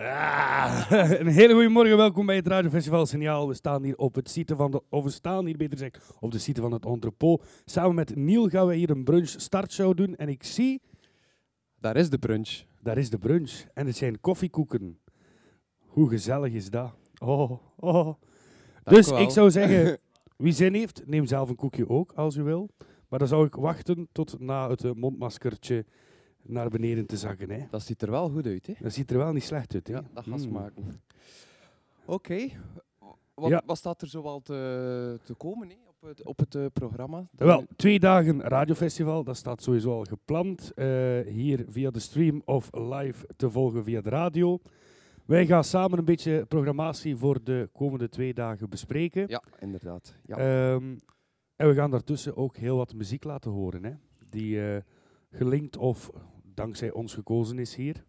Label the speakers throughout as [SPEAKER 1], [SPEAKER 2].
[SPEAKER 1] Ah, een hele goede morgen, welkom bij het Radiofestival Signaal. We staan hier op het site van de, of we staan hier beter gezegd, op de site van het entrepot. Samen met Niel gaan we hier een brunch startshow doen. En ik zie,
[SPEAKER 2] Daar is de brunch.
[SPEAKER 1] daar is de brunch. En het zijn koffiekoeken. Hoe gezellig is dat? Oh, oh.
[SPEAKER 2] Dank
[SPEAKER 1] Dus ik zou zeggen, wie zin heeft, neem zelf een koekje ook, als u wil. Maar dan zou ik wachten tot na het eh, mondmaskertje naar beneden te zakken. Hè.
[SPEAKER 2] Dat ziet er wel goed uit, hè?
[SPEAKER 1] Dat ziet er wel niet slecht uit. Hè.
[SPEAKER 2] Ja, dat gaat
[SPEAKER 1] Mm.
[SPEAKER 2] smaken. Oké. Wat,
[SPEAKER 1] Ja.
[SPEAKER 2] wat staat er zoal te, te komen hè, op het, op het eh, programma?
[SPEAKER 1] Wel, twee dagen radiofestival, dat staat sowieso al gepland. eh, hier via de stream of live te volgen via de radio. Wij gaan samen een beetje programmatie voor de komende twee dagen bespreken.
[SPEAKER 2] Ja, inderdaad. Ja.
[SPEAKER 1] Ehm, en we gaan daartussen ook heel wat muziek laten horen, hè, die eh, gelinkt of dankzij ons gekozen is hier.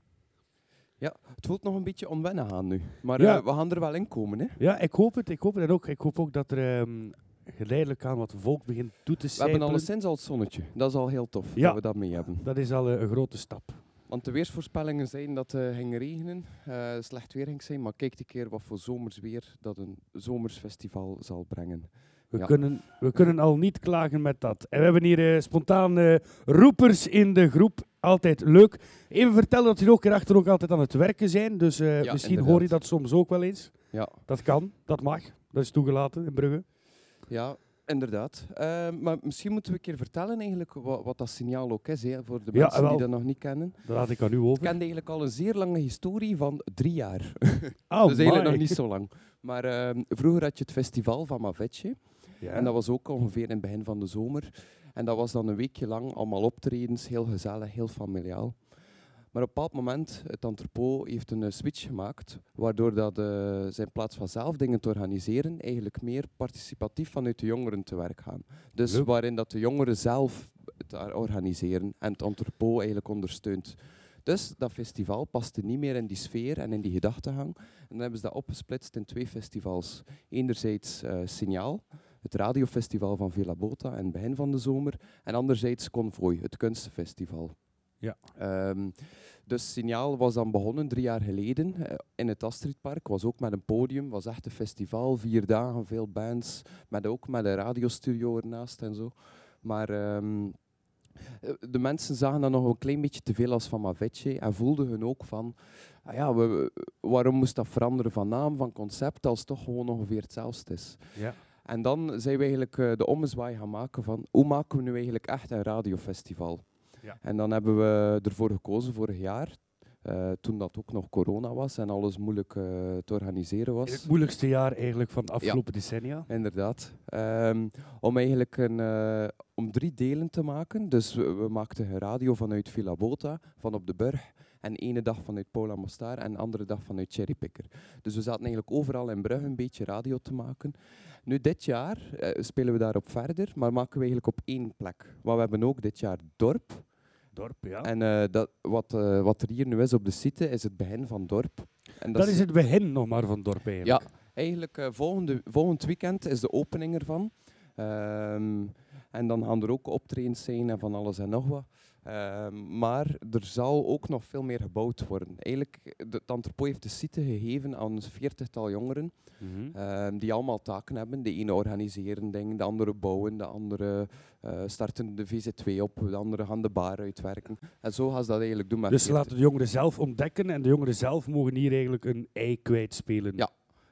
[SPEAKER 2] het voelt nog een beetje onwennig aan nu. Maar
[SPEAKER 1] Ja.
[SPEAKER 2] eh, we gaan er wel in komen, hè?
[SPEAKER 1] Ja, ik hoop het. Ik hoop het. Ook, ik hoop ook dat er ehm, geleidelijk aan wat volk begint toe te
[SPEAKER 2] We hebben alleszins al het zonnetje. Dat is al heel tof
[SPEAKER 1] Ja.
[SPEAKER 2] dat we dat mee hebben.
[SPEAKER 1] Dat is al eh, een grote stap.
[SPEAKER 2] Want de weersvoorspellingen zeiden dat het ging regenen, eh, slecht weer ging zijn. Maar kijk een keer wat voor zomers weer dat een zomersfestival zal brengen.
[SPEAKER 1] We,
[SPEAKER 2] Ja.
[SPEAKER 1] kunnen, we kunnen al niet klagen met dat. En we hebben hier spontaan roepers in de groep. Altijd leuk. Even vertellen dat jullie ook hierachter ook altijd aan het werken zijn. Dus eh,
[SPEAKER 2] Ja,
[SPEAKER 1] misschien hoor je dat soms ook wel eens.
[SPEAKER 2] Ja.
[SPEAKER 1] Dat kan, dat mag. Dat is toegelaten in Brugge.
[SPEAKER 2] Ja, inderdaad. Eh, maar misschien moeten we een keer vertellen eigenlijk wat, wat dat signaal ook is, hè, voor de mensen die dat nog niet kennen.
[SPEAKER 1] Dat laat ik aan u
[SPEAKER 2] Het
[SPEAKER 1] over.
[SPEAKER 2] kent eigenlijk al een zeer lange historie van drie jaar.
[SPEAKER 1] Oh,
[SPEAKER 2] dus eigenlijk nog niet zo lang. Maar ehm, vroeger had je het festival van Mavetje.
[SPEAKER 1] Ja.
[SPEAKER 2] En dat was ook ongeveer in het begin van de zomer. En dat was dan een weekje lang allemaal optredens, heel gezellig, heel familiaal. Maar op een bepaald moment, het entrepot heeft een eh, switch gemaakt, waardoor dat, eh, ze in plaats van zelf dingen te organiseren, eigenlijk meer participatief vanuit de jongeren te werk gaan. Dus
[SPEAKER 1] Leuk.
[SPEAKER 2] waarin dat de jongeren zelf het organiseren en het entrepot eigenlijk ondersteunt. Dus dat festival paste niet meer in die sfeer en in die gedachtegang. En dan hebben ze dat opgesplitst in twee festivals. Enerzijds eh, Signaal, het radiofestival van Villa Bota in het begin van de zomer. En anderzijds Convoy, het kunstenfestival.
[SPEAKER 1] Ja.
[SPEAKER 2] Ehm, dus Signaal was dan begonnen drie jaar geleden eh, in het Astridpark. Was ook met een podium, was echt een festival, vier dagen, veel bands. Met ook met een radiostudio ernaast en zo. Maar ehm, eh, de mensen zagen dat nog een klein beetje te veel als van Mavetje en voelden hun ook van, ah ja, we- waarom moest dat veranderen van naam, van concept, als het toch gewoon ongeveer hetzelfde is.
[SPEAKER 1] Ja.
[SPEAKER 2] En dan zijn we eigenlijk eh, de ommezwaai gaan maken van, hoe maken we nu eigenlijk echt een radiofestival?
[SPEAKER 1] Ja.
[SPEAKER 2] En dan hebben we ervoor gekozen vorig jaar, eh, toen dat ook nog corona was en alles moeilijk eh, te organiseren was.
[SPEAKER 1] Het moeilijkste jaar eigenlijk van de afgelopen decennia.
[SPEAKER 2] Inderdaad. Ehm, om eigenlijk een, om drie delen te maken. Dus we, we maakten een radio vanuit Villa Bota, van op de Burg. En ene dag vanuit Paula Mostar en de andere dag vanuit Cherrypicker. Dus we zaten eigenlijk overal in Brugge een beetje radio te maken. Nu dit jaar eh, spelen we daarop verder, maar maken we eigenlijk op één plek. Maar we hebben ook dit jaar Dorp.
[SPEAKER 1] Dorp, ja.
[SPEAKER 2] En eh, dat, wat, eh, wat er hier nu is op de site, is het begin van Dorp. En
[SPEAKER 1] dat is het begin nog maar van Dorp eigenlijk.
[SPEAKER 2] ja, eigenlijk volgende, volgend weekend is de opening ervan. Ehm, en dan gaan er ook optredens zijn en van alles en nog wat. Ehm, maar er zal ook nog veel meer gebouwd worden. Eigenlijk, de, het entrepot heeft de site gegeven aan een veertigtal jongeren,
[SPEAKER 1] Mhm.
[SPEAKER 2] ehm, die allemaal taken hebben. De ene organiseren dingen, de andere bouwen, de andere eh, starten de VZ2 op, de andere gaan de bar uitwerken. En zo gaan ze dat eigenlijk doen
[SPEAKER 1] Dus ze
[SPEAKER 2] 40
[SPEAKER 1] laten de jongeren zelf ontdekken en de jongeren zelf mogen hier eigenlijk een ei kwijtspelen.
[SPEAKER 2] Ja.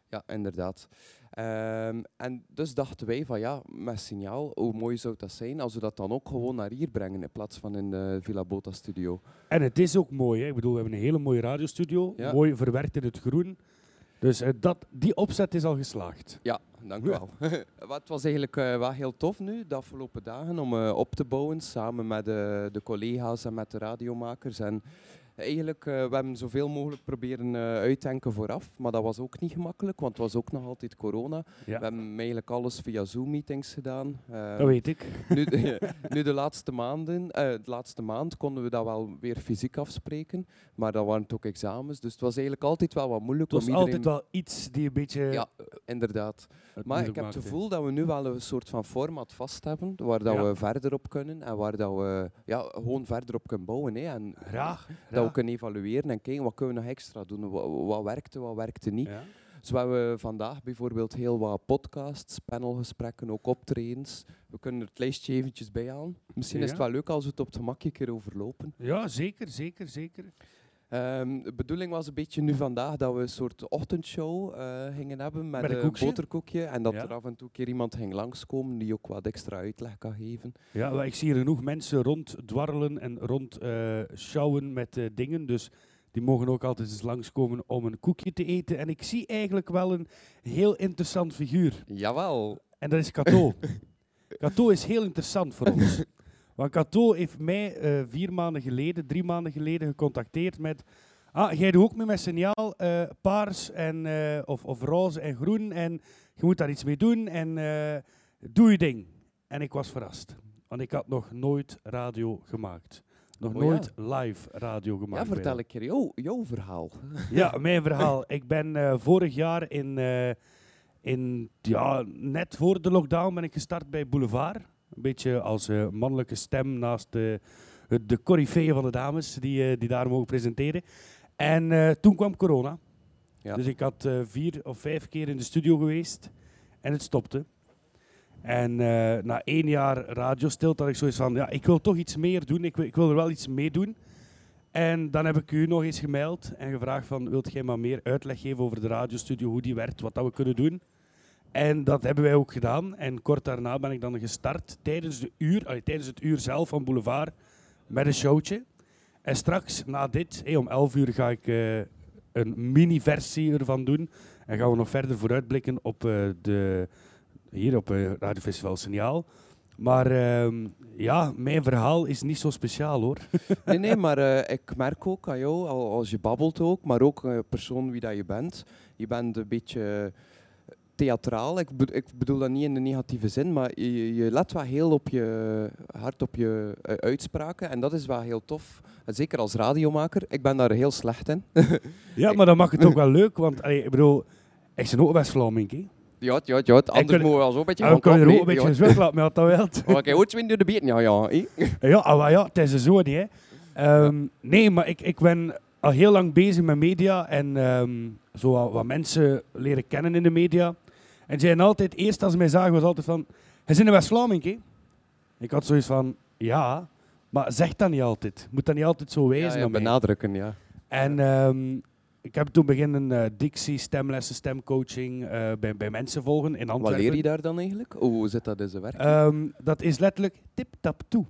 [SPEAKER 2] Ja, inderdaad. Ehm, en dus dachten wij van ja, met signaal, hoe mooi zou dat zijn als we dat dan ook gewoon naar hier brengen in plaats van in de Villa Bota studio.
[SPEAKER 1] En het is ook mooi. Hè? Ik bedoel, we hebben een hele mooie radiostudio.
[SPEAKER 2] Ja.
[SPEAKER 1] Mooi verwerkt in het groen. Dus eh, dat, die opzet is al geslaagd.
[SPEAKER 2] Ja, dank u wel. Wat het was eigenlijk eh, wel heel tof nu, de afgelopen dagen, om eh, op te bouwen samen met de, de collega's en met de radiomakers. En eigenlijk, eh, we hebben zoveel mogelijk proberen eh uitdenken vooraf, maar dat was ook niet gemakkelijk, want het was ook nog altijd corona.
[SPEAKER 1] Ja.
[SPEAKER 2] We hebben eigenlijk alles via Zoom-meetings gedaan. Ehm,
[SPEAKER 1] Dat weet ik.
[SPEAKER 2] nu, de, nu de laatste maanden, eh, de laatste maand konden we dat wel weer fysiek afspreken, maar dan waren het ook examens, dus het was eigenlijk altijd wel wat moeilijk
[SPEAKER 1] Het was
[SPEAKER 2] om iedereen...
[SPEAKER 1] altijd wel iets die een beetje
[SPEAKER 2] Ja. inderdaad. Maar ik heb het gevoel dat we nu wel een soort van format vast hebben, waar dat
[SPEAKER 1] Ja.
[SPEAKER 2] we verder op kunnen en waar dat we ja, gewoon verder op kunnen bouwen. Hè. En
[SPEAKER 1] Graag.
[SPEAKER 2] dat kunnen evalueren en kijken wat kunnen we nog extra doen. Wat, wat werkte, wat werkte niet. Zo hebben we vandaag bijvoorbeeld heel wat podcasts, panelgesprekken, ook optredens. We kunnen er het lijstje eventjes bijhalen. Misschien is het wel leuk als we het op het gemak een keer overlopen.
[SPEAKER 1] ja, zeker, zeker, zeker.
[SPEAKER 2] Ehm, de bedoeling was een beetje nu vandaag dat we een soort ochtendshow eh, gingen hebben met,
[SPEAKER 1] Met een
[SPEAKER 2] een
[SPEAKER 1] koekje?
[SPEAKER 2] boterkoekje. En dat
[SPEAKER 1] Ja.
[SPEAKER 2] er af en toe een keer iemand ging langskomen die ook wat extra uitleg kan geven.
[SPEAKER 1] Ja, ik zie hier genoeg mensen ronddwarrelen en rond eh sjouwen met eh, dingen. Dus die mogen ook altijd eens langskomen om een koekje te eten. En ik zie eigenlijk wel een heel interessant figuur.
[SPEAKER 2] Jawel.
[SPEAKER 1] En dat is Cato. Cato is heel interessant voor ons. Want Cato heeft mij eh, vier maanden geleden, drie maanden geleden gecontacteerd met... Ah, jij doet ook mee met signaal, eh, paars en, eh, of, of roze en groen. En je moet daar iets mee doen en doe je ding. En ik was verrast. Want ik had nog nooit radio gemaakt. Nog
[SPEAKER 2] Oh ja.
[SPEAKER 1] nooit live radio gemaakt.
[SPEAKER 2] Ja, vertel een keer jou, jouw verhaal.
[SPEAKER 1] Ja, mijn verhaal. Ik ben vorig jaar in, in, ja, net voor de lockdown ben ik gestart bij Boulevard. Een beetje als eh, mannelijke stem naast de, het- de coryfeeën van de dames die, eh, die daar mogen presenteren. En eh, toen kwam corona.
[SPEAKER 2] Ja.
[SPEAKER 1] Dus ik had eh, vier of vijf keer in de studio geweest en het stopte. En eh, na één jaar radiostilte had ik zoiets van, ja, ik wil toch iets meer doen. Ik wil, ik wil er wel iets mee doen. En dan heb ik u nog eens gemaild en gevraagd van, wilt jij maar meer uitleg geven over de radiostudio, hoe die werkt, wat dat we kunnen doen. En dat hebben wij ook gedaan. En kort daarna ben ik dan gestart tijdens, de uur, allee, tijdens het uur zelf van Boulevard met een showtje. En straks, na dit, hey, om 11 uur ga ik eh, een mini-versie ervan doen. En gaan we nog verder vooruitblikken op eh, de, hier op eh Radio Festival Signaal. Maar ehm, ja, mijn verhaal is niet zo speciaal hoor.
[SPEAKER 2] Nee, nee, maar eh, ik merk ook aan jou, al- als je babbelt ook, maar ook eh, persoon wie dat je bent. Je bent een beetje theatraal. Ik, be- ik bedoel dat niet in de negatieve zin, maar je, je let wel heel op je, hard op je eh, uitspraken. En dat is wel heel tof. En zeker als radiomaker. Ik ben daar heel slecht in.
[SPEAKER 1] Ja, maar dan mag het ook wel leuk, want allee, ik bedoel, ik ben ook West-Vlaming. hè.
[SPEAKER 2] Ja, ja, ja. Anders
[SPEAKER 1] kunnen-
[SPEAKER 2] moeten we wel zo een beetje
[SPEAKER 1] En we
[SPEAKER 2] gaan
[SPEAKER 1] kunnen er ook een beetje een zwet laten met wat dat.
[SPEAKER 2] Ja. Oké, goed, door de beten. Ja, ja.
[SPEAKER 1] Ja, maar ja, het is zo. Hè. Ehm, Nee, maar ik, ik ben al heel lang bezig met media en ehm, zo wat, wat mensen leren kennen in de media. En ze zeiden altijd, eerst als ze mij zagen, was altijd van, hij is in West-Vlaming, hè? Ik had zoiets van, ja, maar zeg dat niet altijd. Moet dat niet altijd zo wijzen
[SPEAKER 2] Ja, ja, benadrukken, ja.
[SPEAKER 1] En ehm, ik heb toen beginnen eh dictie, stemlessen, stemcoaching eh, bij, bij mensen volgen in
[SPEAKER 2] Wat
[SPEAKER 1] Antwerpen.
[SPEAKER 2] leer je daar dan eigenlijk? Hoe zit dat in zijn werk?
[SPEAKER 1] Ehm, dat is letterlijk tip-tap-toe.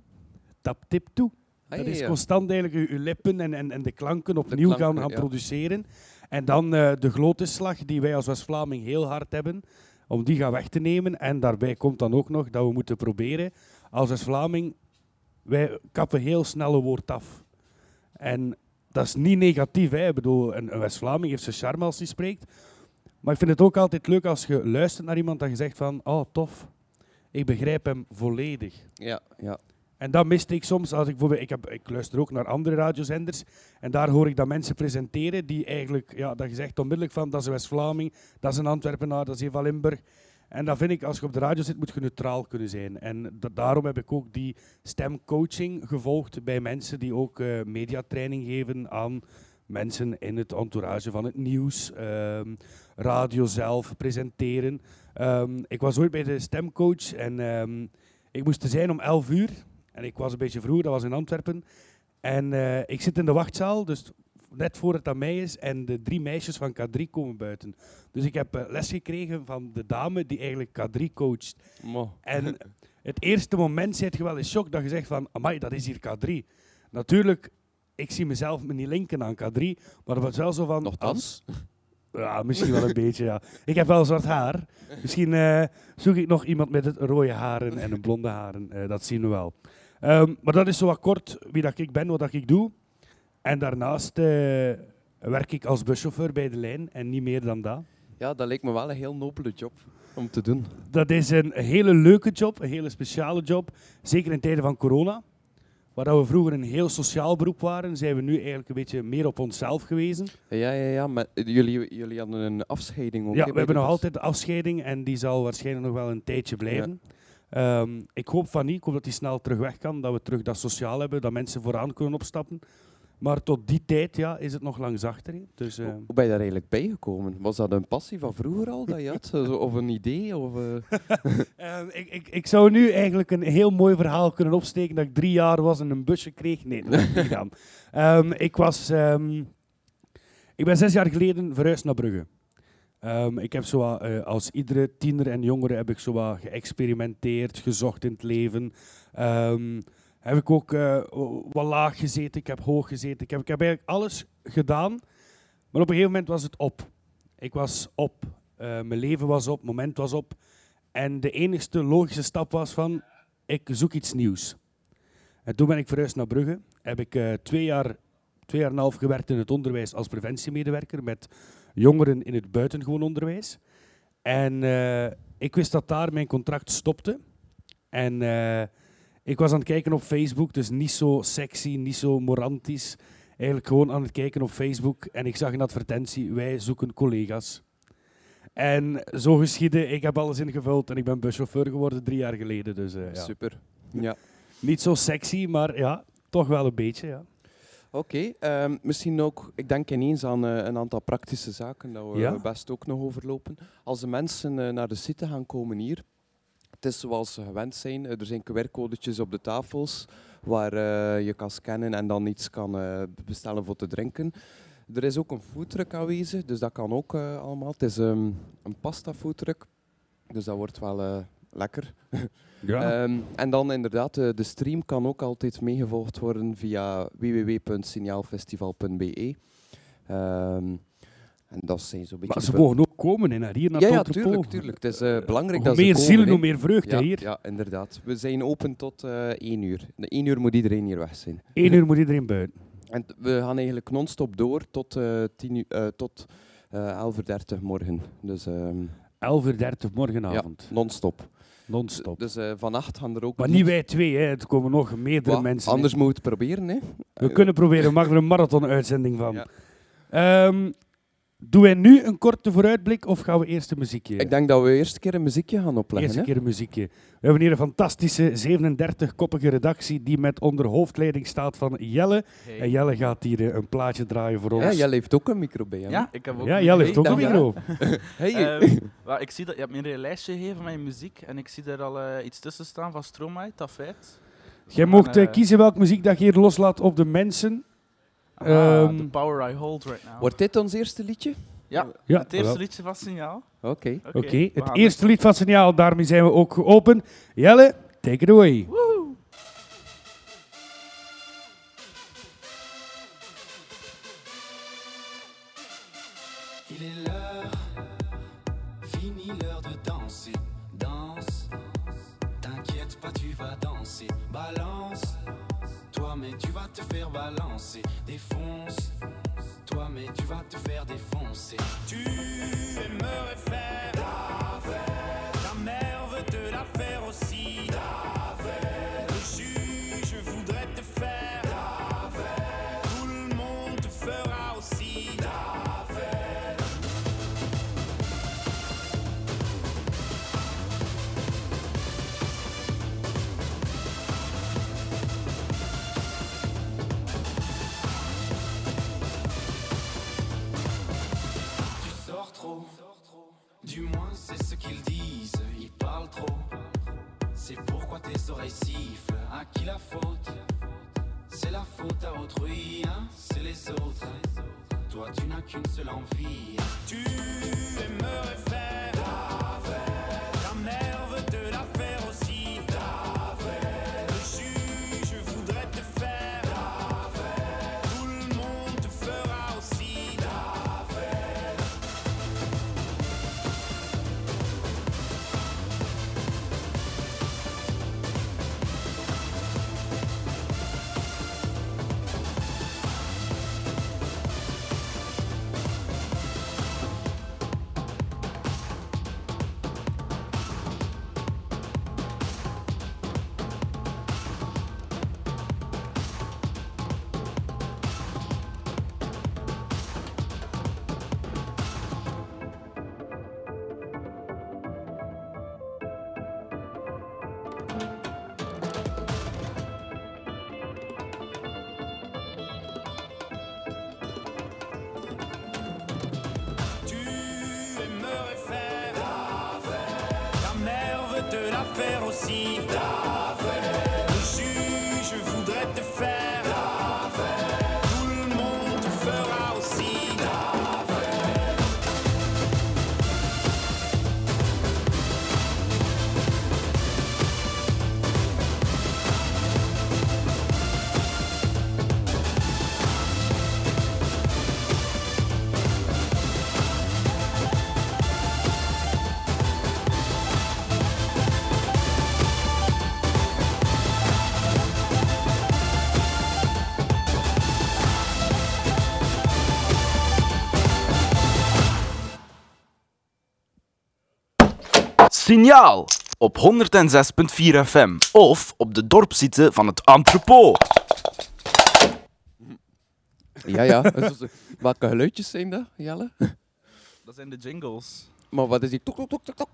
[SPEAKER 1] Tap-tip-toe.
[SPEAKER 2] Ah,
[SPEAKER 1] dat is constant eigenlijk je, je lippen en, en, en de klanken opnieuw
[SPEAKER 2] klanken,
[SPEAKER 1] gaan, gaan produceren. En dan eh, de glotenslag die wij als West-Vlaming heel hard hebben, om die gaan weg te nemen. En daarbij komt dan ook nog dat we moeten proberen, als West-Vlaming, wij kappen heel snel een woord af. En dat is niet negatief. Hè. Ik bedoel, een, een West-Vlaming heeft zijn charme als hij spreekt. Maar ik vind het ook altijd leuk als je luistert naar iemand dat je zegt van, oh tof, ik begrijp hem volledig.
[SPEAKER 2] Ja, ja.
[SPEAKER 1] En dat miste ik soms als ik bijvoorbeeld, ik, heb, ik luister ook naar andere radiozenders en daar hoor ik dat mensen presenteren die eigenlijk, ja, dat je zegt onmiddellijk van, dat is West-Vlaming, dat is een Antwerpenaar, dat is van Limburg. En dat vind ik, als je op de radio zit, moet je neutraal kunnen zijn. En da- daarom heb ik ook die stemcoaching gevolgd bij mensen die ook eh, mediatraining geven aan mensen in het entourage van het nieuws, ehm, radio zelf, presenteren. Ehm, ik was ooit bij de stemcoach en ehm, ik moest er zijn om 11 uur. En ik was een beetje vroeg, dat was in Antwerpen. En eh, ik zit in de wachtzaal, dus net voor het aan mij is. En de drie meisjes van K3 komen buiten. Dus ik heb eh, les gekregen van de dame die eigenlijk K3 coacht.
[SPEAKER 2] Mo.
[SPEAKER 1] En het eerste moment zit je wel in shock dat je zegt van, amai, dat is hier K3. Natuurlijk, ik zie mezelf me niet linken aan K3, maar dat was wel zo van...
[SPEAKER 2] Nochtans.
[SPEAKER 1] Ja, misschien wel een beetje, ja. Ik heb wel zwart haar. Misschien eh, zoek ik nog iemand met het rode haren en een blonde haren. Dat zien we wel. Ehm, maar dat is zo wat kort wie dat ik ben, wat dat ik doe. En daarnaast eh, werk ik als buschauffeur bij de lijn en niet meer dan dat.
[SPEAKER 2] Ja, dat leek me wel een heel nobele job om te doen.
[SPEAKER 1] Dat is een hele leuke job, een hele speciale job. Zeker in tijden van corona. Waar we vroeger een heel sociaal beroep waren, zijn we nu eigenlijk een beetje meer op onszelf gewezen.
[SPEAKER 2] Ja, ja, ja. Maar jullie, jullie hadden een afscheiding ook.
[SPEAKER 1] Ja, we hebben nog altijd de afscheiding en die zal waarschijnlijk nog wel een tijdje blijven. Ehm, ik hoop van niet, ik hoop dat hij snel terug weg kan, dat we terug dat sociaal hebben, dat mensen vooraan kunnen opstappen. Maar tot die tijd ja, is het nog langs achter. hè. Dus, eh,
[SPEAKER 2] Hoe ben je daar eigenlijk bij gekomen? Was dat een passie van vroeger al dat je had? Of een idee? Of, eh?
[SPEAKER 1] Ehm, ik, ik, ik zou nu eigenlijk een heel mooi verhaal kunnen opsteken dat ik drie jaar was en een busje kreeg. Nee, dat heb ik niet gedaan. Ehm, ik, was, ehm, ik ben zes jaar geleden verhuisd naar Brugge. Ehm, ik heb zo eh, als iedere tiener en jongere heb ik zo geëxperimenteerd, gezocht in het leven. Ehm, heb ik ook eh, wat laag gezeten, ik heb hoog gezeten. Ik heb, ik heb eigenlijk alles gedaan, maar op een gegeven moment was het op. Ik was op. Eh, mijn leven was op, moment was op. En de enigste logische stap was van, ik zoek iets nieuws. En toen ben ik verhuisd naar Brugge. Heb ik eh, twee, jaar, twee jaar en een half gewerkt in het onderwijs als preventiemedewerker met jongeren in het buitengewoon onderwijs. En eh, ik wist dat daar mijn contract stopte. En eh, ik was aan het kijken op Facebook, dus niet zo sexy, niet zo morantisch. Eigenlijk gewoon aan het kijken op Facebook en ik zag een advertentie, wij zoeken collega's. En zo geschiedde, ik heb alles ingevuld en ik ben buschauffeur geworden drie jaar geleden. Dus eh, ja.
[SPEAKER 2] Super. Ja.
[SPEAKER 1] niet zo sexy, maar ja, toch wel een beetje. Ja.
[SPEAKER 2] Oké, ehm, misschien ook, ik denk ineens aan eh, een aantal praktische zaken dat we
[SPEAKER 1] Ja.
[SPEAKER 2] best ook nog overlopen. Als de mensen eh, naar de site gaan komen hier, het is zoals ze gewend zijn. Eh, er zijn QR-codetjes op de tafels waar je kan scannen en dan iets kan bestellen voor te drinken. Er is ook een foodtruck aanwezig, dus dat kan ook allemaal. Het is ehm, een pasta foodtruck, dus dat wordt wel eh, lekker. Ehm, en dan inderdaad, eh, de stream kan ook altijd meegevolgd worden via www.signaalfestival.be. Ehm, en dat zijn zo'n beetje...
[SPEAKER 1] maar ze
[SPEAKER 2] de-
[SPEAKER 1] mogen ook komen hè, naar hier, naar
[SPEAKER 2] ja, ja, tuurlijk, tuurlijk. Het is eh, belangrijk
[SPEAKER 1] Hoe
[SPEAKER 2] dat ze
[SPEAKER 1] meer
[SPEAKER 2] komen.
[SPEAKER 1] zielen, hoe meer vreugde
[SPEAKER 2] ja,
[SPEAKER 1] hier.
[SPEAKER 2] Ja, inderdaad. We zijn open tot eh 1 uur. De 1 uur moet iedereen hier weg zijn.
[SPEAKER 1] Eén uur moet iedereen buiten.
[SPEAKER 2] En we gaan eigenlijk non-stop door tot, eh 10 uur, eh, tot eh 11.30 uur morgen. Dus ehm,
[SPEAKER 1] 11.30 uur morgenavond.
[SPEAKER 2] non-stop.
[SPEAKER 1] Non-stop.
[SPEAKER 2] Dus eh vannacht gaan er ook...
[SPEAKER 1] maar niet wij twee, hè. er komen nog meerdere mensen.
[SPEAKER 2] Anders moet je het proberen, hè.
[SPEAKER 1] We kunnen proberen, we maken er een marathon-uitzending van.
[SPEAKER 2] Ja.
[SPEAKER 1] Ehm, doen wij nu een korte vooruitblik of gaan we eerst een muziekje?
[SPEAKER 2] Ik denk dat we eerst een keer een muziekje gaan opleggen.
[SPEAKER 1] Eerst een keer een muziekje. We hebben hier een fantastische 37-koppige redactie die met onder hoofdleiding staat van Jelle.
[SPEAKER 3] Hey.
[SPEAKER 1] En Jelle gaat hier eh, een plaatje draaien voor ons.
[SPEAKER 2] Ja, jij heeft ook een micro bij hem.
[SPEAKER 3] Ja, ik heb ook
[SPEAKER 1] Ja,
[SPEAKER 3] een
[SPEAKER 1] Jelle heeft ook een micro.
[SPEAKER 2] Hey,
[SPEAKER 3] Ehm, ik zie dat, je hebt me een lijstje gegeven met je muziek en ik zie daar al eh, iets tussen staan van Stromae, dat feit.
[SPEAKER 1] Jij mocht eh, kiezen welke muziek dat je hier loslaat op de mensen.
[SPEAKER 3] Ah,
[SPEAKER 1] Ehm,
[SPEAKER 3] the power I hold right now.
[SPEAKER 2] Wordt dit ons eerste liedje?
[SPEAKER 3] ja,
[SPEAKER 1] Ja,
[SPEAKER 3] het eerste liedje van Signaal.
[SPEAKER 2] Oké.
[SPEAKER 3] Oké,
[SPEAKER 1] het eerste lied van Signaal, daarmee zijn we ook geopend. Jelle, take it away.
[SPEAKER 3] Woehoe.
[SPEAKER 4] Te faire balancer. Défonce, toi mais tu vas te faire défoncer. Tu aimerais faire À qui la faute C'est la faute à autrui, hein c'est les autres. Toi tu n'as qu'une seule envie. Tu aimerais faire aussi.
[SPEAKER 3] Signaal op 106.4 FM of op de dorpsite van het entrepot.
[SPEAKER 2] Ja, ja. Welke geluidjes zijn dat, Jelle?
[SPEAKER 3] Dat zijn de jingles.
[SPEAKER 2] Maar wat is die tok, tok, tok, tok, tok?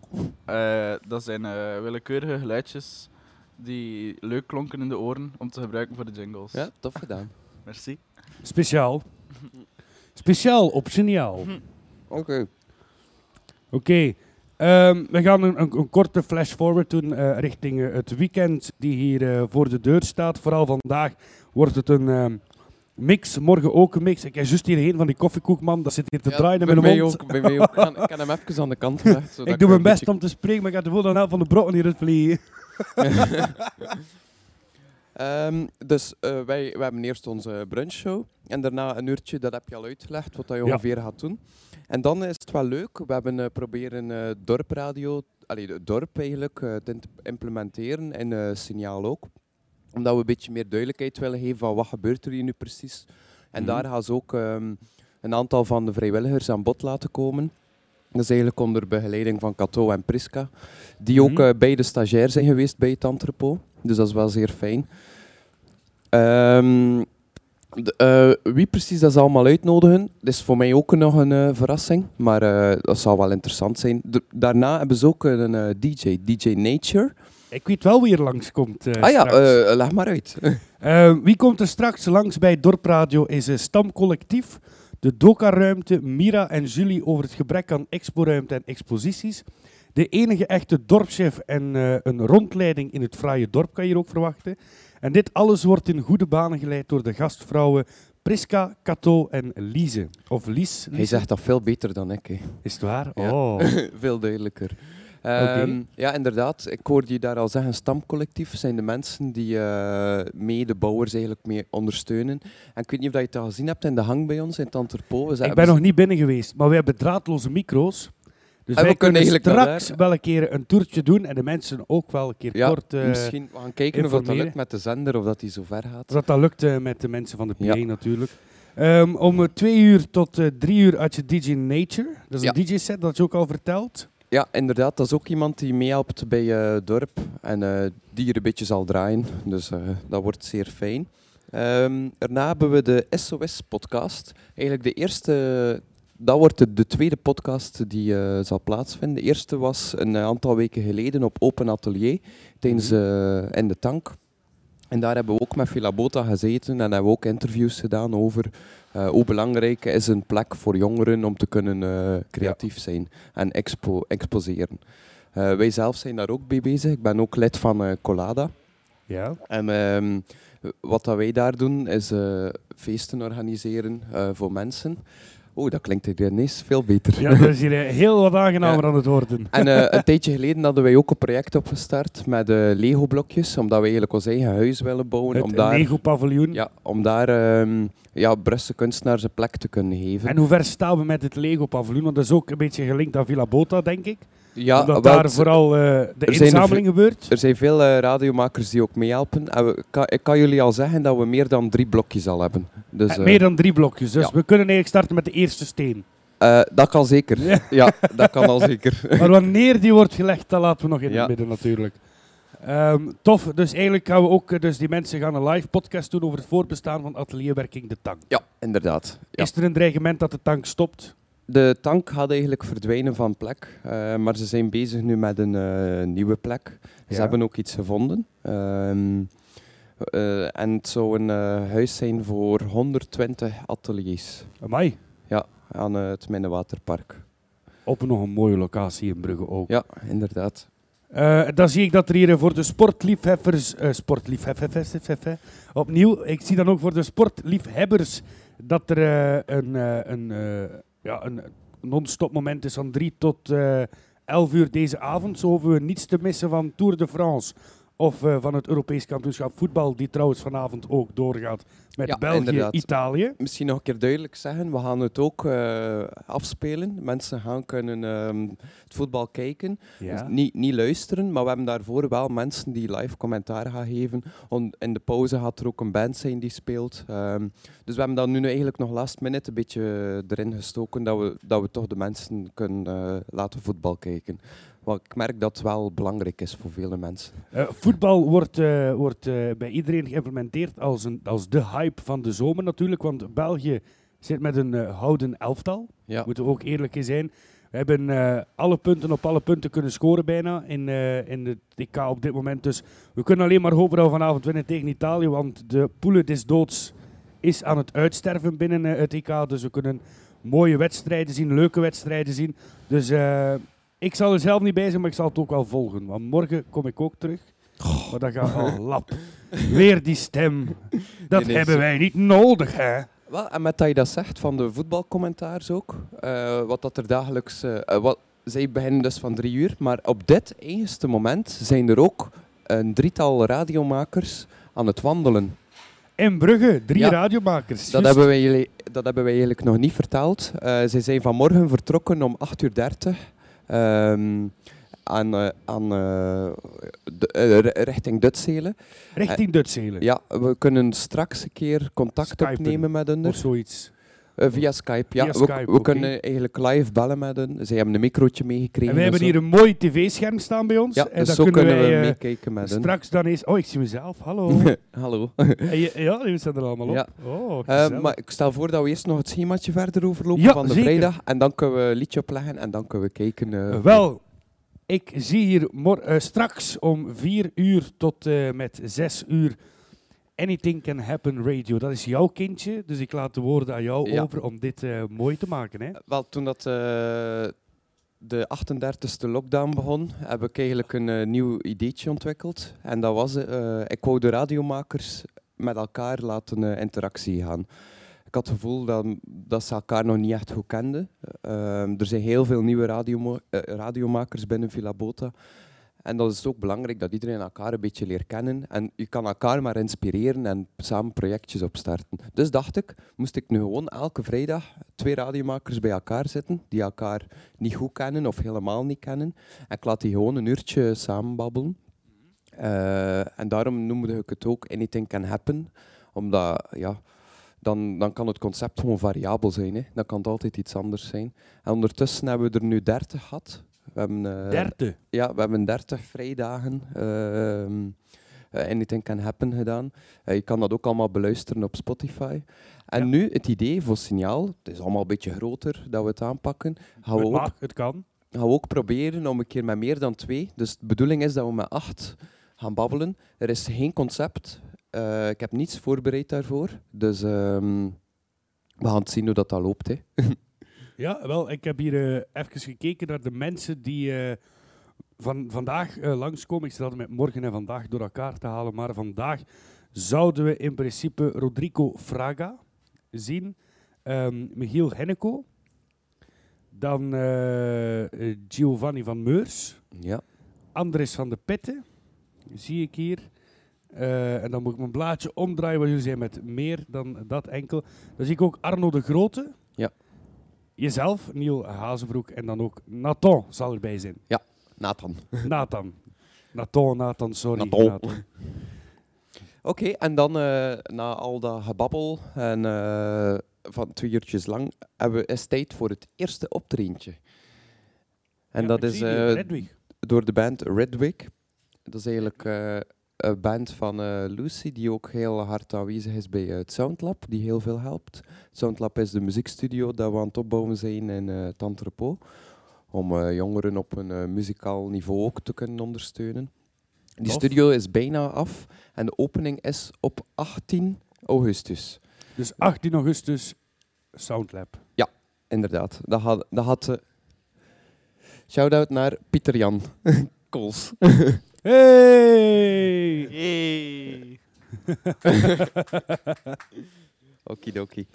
[SPEAKER 3] Eh, dat zijn eh, willekeurige geluidjes die leuk klonken in de oren om te gebruiken voor de jingles.
[SPEAKER 2] Ja, tof gedaan.
[SPEAKER 3] Merci.
[SPEAKER 1] Speciaal. Speciaal op signaal.
[SPEAKER 2] Oké.
[SPEAKER 1] Oké. Ehm, we gaan een, een, een korte flash forward doen eh, richting eh, het weekend die hier eh, voor de deur staat. Vooral vandaag wordt het een ehm, mix, morgen ook een mix. Ik heb juist hierheen van die koffiekoekman, dat zit hier te
[SPEAKER 2] Ja,
[SPEAKER 1] draaien in mijn
[SPEAKER 2] mij
[SPEAKER 1] mond.
[SPEAKER 2] Ook, bij mij ook. Ik kan- Ik heb hem even aan de kant zodat
[SPEAKER 1] Ik doe mijn best om te spreken, maar ik ga de voelde aan van de brokken hier het vliegen.
[SPEAKER 2] Ehm, dus eh, wij, we hebben eerst onze brunchshow. En daarna een uurtje, dat heb je al uitgelegd, wat dat je
[SPEAKER 1] Ja.
[SPEAKER 2] ongeveer gaat doen. En dan is het wel leuk. We hebben eh, proberen eh dorpradio, allee, het dorp eigenlijk, eh, te implementeren. En eh, signaal ook. Omdat we een beetje meer duidelijkheid willen geven van wat gebeurt er hier nu precies. En
[SPEAKER 1] Mhm.
[SPEAKER 2] daar gaan ze ook ehm, een aantal van de vrijwilligers aan bod laten komen. Dat is eigenlijk onder begeleiding van Cato en Priska. Die ook
[SPEAKER 1] Mhm.
[SPEAKER 2] beide stagiair zijn geweest bij het entrepot. Dus dat is wel zeer fijn. Ehm, de- eh, wie precies dat ze allemaal uitnodigen, dat is voor mij ook nog een eh, verrassing. Maar eh, dat zal wel interessant zijn. De- daarna hebben ze ook een DJ, DJ Nature.
[SPEAKER 1] Ik weet wel wie er langskomt. eh
[SPEAKER 2] ah ja, leg maar uit.
[SPEAKER 1] Wie komt er straks langs bij Dorpradio is een stamcollectief, de Doka-ruimte, Mira en Julie over het gebrek aan exporuimte en exposities. De enige echte dorpschef en een rondleiding in het fraaie dorp kan je hier ook verwachten. En dit alles wordt in goede banen geleid door de gastvrouwen Priska, Cato en Lise. Of Lies.
[SPEAKER 2] Hij zegt dat veel beter dan ik. hè.
[SPEAKER 1] Is het waar?
[SPEAKER 2] Ja.
[SPEAKER 1] Oh.
[SPEAKER 2] Veel duidelijker. Ehm,
[SPEAKER 1] Oké.
[SPEAKER 2] Ja, inderdaad. Ik hoorde je daar al zeggen, stamcollectief zijn de mensen die eh, mee de bouwers eigenlijk mee ondersteunen. En ik weet niet of dat je het al gezien hebt in de hang bij ons in het Anterpo. We
[SPEAKER 1] Ik ben nog niet binnen geweest, maar we hebben draadloze micro's. Dus
[SPEAKER 2] En we kunnen
[SPEAKER 1] straks wel een keer een toertje doen en de mensen ook wel een keer
[SPEAKER 2] Ja,
[SPEAKER 1] kort... eh,
[SPEAKER 2] misschien we gaan kijken of dat lukt met de zender, of dat die zo ver gaat.
[SPEAKER 1] Dat dat lukt eh, met de mensen van de PA
[SPEAKER 2] Ja.
[SPEAKER 1] natuurlijk. Ehm, om eh, twee uur tot drie uur had je DJ Nature. Dat is
[SPEAKER 2] Ja.
[SPEAKER 1] een DJ-set, dat je ook al verteld.
[SPEAKER 2] Ja, inderdaad. Dat is ook iemand die meehelpt bij het dorp en die hier een beetje zal draaien. Dus dat wordt zeer fijn. Ehm, daarna hebben we de SOS-podcast. Eigenlijk de eerste... Dat wordt de, de tweede podcast die eh, zal plaatsvinden. De eerste was een aantal weken geleden op Open Atelier tijdens eh, in de tank. En daar hebben we ook met Filabota gezeten en hebben we ook interviews gedaan over eh, hoe belangrijk is een plek voor jongeren om te kunnen creatief zijn en expo exposeren. Wij zelf zijn daar ook mee bezig. Ik ben ook lid van Colada.
[SPEAKER 1] Ja.
[SPEAKER 2] En ehm, wat dat wij daar doen is feesten organiseren voor mensen. Oeh, dat klinkt hier ineens veel beter.
[SPEAKER 1] ja, dat is hier heel wat aangenamer
[SPEAKER 2] Ja.
[SPEAKER 1] aan het worden.
[SPEAKER 2] En eh, een tijdje geleden hadden wij ook een project opgestart met eh, Lego-blokjes, omdat we eigenlijk ons eigen huis willen bouwen. om
[SPEAKER 1] Het
[SPEAKER 2] daar,
[SPEAKER 1] Lego-paviljoen.
[SPEAKER 2] ja, om daar ehm, ja, Brusse kunstenaars een plek te kunnen geven.
[SPEAKER 1] En hoe ver staan we met het Lego-paviljoen? Want dat is ook een beetje gelinkt aan Villa Bota, denk ik.
[SPEAKER 2] Ja,
[SPEAKER 1] Omdat daar
[SPEAKER 2] het-
[SPEAKER 1] vooral eh, de inzameling gebeurt.
[SPEAKER 2] Er zijn veel eh, radiomakers die ook meehelpen. En we, ik kan, ik kan jullie al zeggen dat we meer dan drie blokjes al hebben. Dus,
[SPEAKER 1] Eh, Meer dan drie blokjes. Dus
[SPEAKER 2] ja.
[SPEAKER 1] we kunnen eigenlijk starten met de eerste steen.
[SPEAKER 2] dat kan zeker.
[SPEAKER 1] Ja.
[SPEAKER 2] Ja, dat kan al zeker.
[SPEAKER 1] Maar wanneer die wordt gelegd, dat laten we nog in
[SPEAKER 2] Ja.
[SPEAKER 1] het midden natuurlijk. Ehm, tof, dus eigenlijk gaan we ook, dus die mensen gaan een live podcast doen over het voorbestaan van atelierwerking De Tank.
[SPEAKER 2] Ja, inderdaad.
[SPEAKER 1] Is er een dreigement dat de tank stopt?
[SPEAKER 2] De tank gaat eigenlijk verdwijnen van plek, eh, maar ze zijn bezig nu met een eh, nieuwe plek. Ze
[SPEAKER 1] Ja.
[SPEAKER 2] hebben ook iets gevonden. Ehm, eh, en het zou een huis zijn voor 120 ateliers
[SPEAKER 1] Amai,
[SPEAKER 2] aan eh, het Minnewaterpark.
[SPEAKER 1] op nog een mooie locatie in Brugge ook.
[SPEAKER 2] Ja, inderdaad.
[SPEAKER 1] Dan zie ik dat er hier voor de sportliefhebbers, eh sportliefhebbers, opnieuw, ik zie dan ook voor de sportliefhebbers dat er een, een, ja, een non-stop moment is van 3 tot eh 11 uur deze avond. Zo hoeven we niets te missen van Tour de France of eh, van het Europees kampioenschap voetbal, die trouwens vanavond ook doorgaat met
[SPEAKER 2] Ja,
[SPEAKER 1] België,
[SPEAKER 2] inderdaad.
[SPEAKER 1] Italië.
[SPEAKER 2] Misschien nog een keer duidelijk zeggen, we gaan het ook eh, afspelen. Mensen gaan kunnen ehm, het voetbal kijken. Dus niet, niet luisteren, maar we hebben daarvoor wel mensen die live commentaar gaan geven. In de pauze gaat er ook een band zijn die speelt. Ehm, dus we hebben dat nu eigenlijk nog last minute een beetje erin gestoken, dat we, dat we toch de mensen kunnen eh, laten voetbal kijken. Want ik merk dat het wel belangrijk is voor vele mensen.
[SPEAKER 1] Eh, voetbal wordt, wordt bij iedereen geïmplementeerd als, een, als de hype van de zomer natuurlijk. Want België zit met een eh, houden elftal.
[SPEAKER 2] Ja.
[SPEAKER 1] Moeten we ook eerlijk in zijn. We hebben eh, alle punten op alle punten kunnen scoren bijna in, eh, in de TK op dit moment. Dus we kunnen alleen maar hopen dat we vanavond winnen tegen Italië. Want de poelen des doods is aan het uitsterven binnen het TK. Dus we kunnen mooie wedstrijden zien, leuke wedstrijden zien. Dus ik zal er zelf niet bij zijn, maar ik zal het ook wel volgen. Want morgen kom ik ook terug. Maar dat gaat al lap. Weer die stem. Dat
[SPEAKER 2] Nee, nee,
[SPEAKER 1] hebben wij niet nodig, hè?
[SPEAKER 2] Wel, en met dat je dat zegt van de voetbalcommentaars ook, eh, wat dat er dagelijks... eh, eh, wat, zij beginnen dus van drie uur, maar op dit eigenste moment zijn er ook een drietal radiomakers aan het wandelen.
[SPEAKER 1] In Brugge, drie
[SPEAKER 2] Ja.
[SPEAKER 1] radiomakers.
[SPEAKER 2] Dat
[SPEAKER 1] juist.
[SPEAKER 2] hebben, wij, jullie- dat hebben wij eigenlijk nog niet verteld. Eh zij zijn vanmorgen vertrokken om 8.30 uur ehm, aan, eh, aan, eh, de- eh, ri- richting Dutzelen.
[SPEAKER 1] Richting Dutzelen.
[SPEAKER 2] Ja, we kunnen straks een keer contact
[SPEAKER 1] Skypen.
[SPEAKER 2] opnemen met hen.
[SPEAKER 1] Of zoiets.
[SPEAKER 2] Via Skype, ja.
[SPEAKER 1] Via
[SPEAKER 2] we
[SPEAKER 1] Skype,
[SPEAKER 2] we
[SPEAKER 1] oké.
[SPEAKER 2] kunnen eigenlijk live bellen met hen. Zij hebben een microotje meegekregen.
[SPEAKER 1] En we hebben hier een mooi tv-scherm staan bij ons.
[SPEAKER 2] Ja,
[SPEAKER 1] en
[SPEAKER 2] dus
[SPEAKER 1] dan
[SPEAKER 2] zo
[SPEAKER 1] kunnen,
[SPEAKER 2] kunnen we
[SPEAKER 1] wij
[SPEAKER 2] meekijken met hen.
[SPEAKER 1] straks dan eens... Oh, ik zie mezelf. Hallo.
[SPEAKER 2] Hallo.
[SPEAKER 1] Je- ja, die staan er allemaal op.
[SPEAKER 2] Ja.
[SPEAKER 1] Oh,
[SPEAKER 2] maar ik stel voor dat we eerst nog het schemaatje verder overlopen
[SPEAKER 1] Ja,
[SPEAKER 2] van de
[SPEAKER 1] zeker.
[SPEAKER 2] vrijdag. En dan kunnen we een liedje opleggen en dan kunnen we kijken.
[SPEAKER 1] Wel, ik zie hier mor- eh, straks om 4 uur tot eh, met 6 uur Anything Can Happen Radio. Dat is jouw kindje, dus ik laat de woorden aan jou
[SPEAKER 2] Ja.
[SPEAKER 1] over om dit eh, mooi te maken. Hè?
[SPEAKER 2] Wel, toen dat, de 38e lockdown begon, heb ik eigenlijk een nieuw ideetje ontwikkeld. En dat was, ik wou de radiomakers met elkaar laten interactie gaan. Ik had het gevoel dat, dat ze elkaar nog niet echt goed kenden. Ehm, er zijn heel veel nieuwe radiomo- eh, radiomakers binnen Villa Bota. En dat is ook belangrijk dat iedereen elkaar een beetje leert kennen. En je kan elkaar maar inspireren en samen projectjes opstarten. Dus dacht ik, moest ik nu gewoon elke vrijdag twee radiomakers bij elkaar zitten, die elkaar niet goed kennen of helemaal niet kennen. En ik laat die gewoon een uurtje samen babbelen. Eh, en daarom noemde ik het ook Anything Can Happen. Omdat, ja, dan, dan kan het concept gewoon variabel zijn. Hè. Dan kan het altijd iets anders zijn. En ondertussen hebben we er nu 30 gehad. We hebben, eh,
[SPEAKER 1] Derde.
[SPEAKER 2] ja, we hebben 30 vrijdagen eh, Anything Can Happen gedaan. Eh, je kan dat ook allemaal beluisteren op Spotify. En
[SPEAKER 1] Ja.
[SPEAKER 2] nu het idee voor Signaal, het is allemaal een beetje groter dat we het aanpakken, gaan we,
[SPEAKER 1] Het
[SPEAKER 2] ook,
[SPEAKER 1] mag, het kan.
[SPEAKER 2] gaan we ook proberen om een keer met meer dan twee. Dus de bedoeling is dat we met acht gaan babbelen. Er is geen concept. Eh, ik heb niets voorbereid daarvoor. Dus ehm, we gaan het zien hoe dat, dat loopt. Hè.
[SPEAKER 1] Ja, wel, ik heb hier eh, even gekeken naar de mensen die eh, van, vandaag langskomen. Ik stel het met morgen en vandaag door elkaar te halen, maar vandaag zouden we in principe Rodrigo Fraga zien, ehm, Michiel Henneko, dan Giovanni van Meurs,
[SPEAKER 2] Ja.
[SPEAKER 1] Andres van de Petten, zie ik hier. Eh, en dan moet ik mijn blaadje omdraaien, want jullie zijn met meer dan dat enkel. Dan zie ik ook Arno de Grote.
[SPEAKER 2] Ja.
[SPEAKER 1] Jezelf, Niel Hazenbroek en dan ook Nathan zal erbij zijn.
[SPEAKER 2] Nathan.
[SPEAKER 1] Nathan. Nathan, Nathan, sorry.
[SPEAKER 2] Nathan. Oké, en dan eh, na al dat gebabbel en eh, van twee uurtjes lang, hebben we, is tijd voor het eerste optreentje. En
[SPEAKER 1] Ja,
[SPEAKER 2] dat is door de band Redwig. Dat is eigenlijk band van eh, Lucy, die ook heel hard aanwezig is bij eh, het Soundlab, die heel veel helpt. Soundlab is de muziekstudio dat we aan het opbouwen zijn in eh het entrepot, om eh, jongeren op een eh, muzikaal niveau ook te kunnen ondersteunen. Die
[SPEAKER 1] Tof.
[SPEAKER 2] studio is bijna af en de opening is op 18 augustus.
[SPEAKER 1] Dus 18 augustus, Soundlab.
[SPEAKER 2] Inderdaad, dat had... Dat had eh, Shout-out naar Pieter Jan. Kools.
[SPEAKER 1] Hey!
[SPEAKER 3] Hey.
[SPEAKER 2] Okidoki.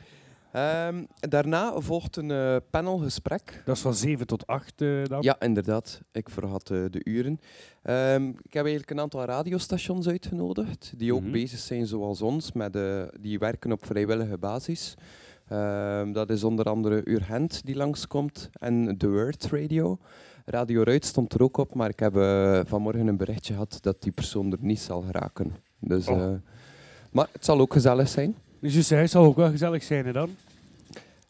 [SPEAKER 2] Ehm daarna volgt een eh, panelgesprek.
[SPEAKER 1] Dat is van 7 tot 8 eh, dan.
[SPEAKER 2] Ja, inderdaad. Ik vergat eh, de uren. Ehm, ik heb eigenlijk een aantal radiostations uitgenodigd, die ook
[SPEAKER 1] Mhm.
[SPEAKER 2] bezig zijn zoals ons, met, eh, die werken op vrijwillige basis. Ehm, dat is onder andere Urgent die langskomt en The Word Radio. Radio Ruit stond er ook op, maar ik heb eh, vanmorgen een berichtje gehad dat die persoon er niet zal geraken. Dus,
[SPEAKER 1] Oh.
[SPEAKER 2] eh, maar het zal ook gezellig zijn.
[SPEAKER 1] Dus je zei, zal ook wel gezellig zijn hè, dan.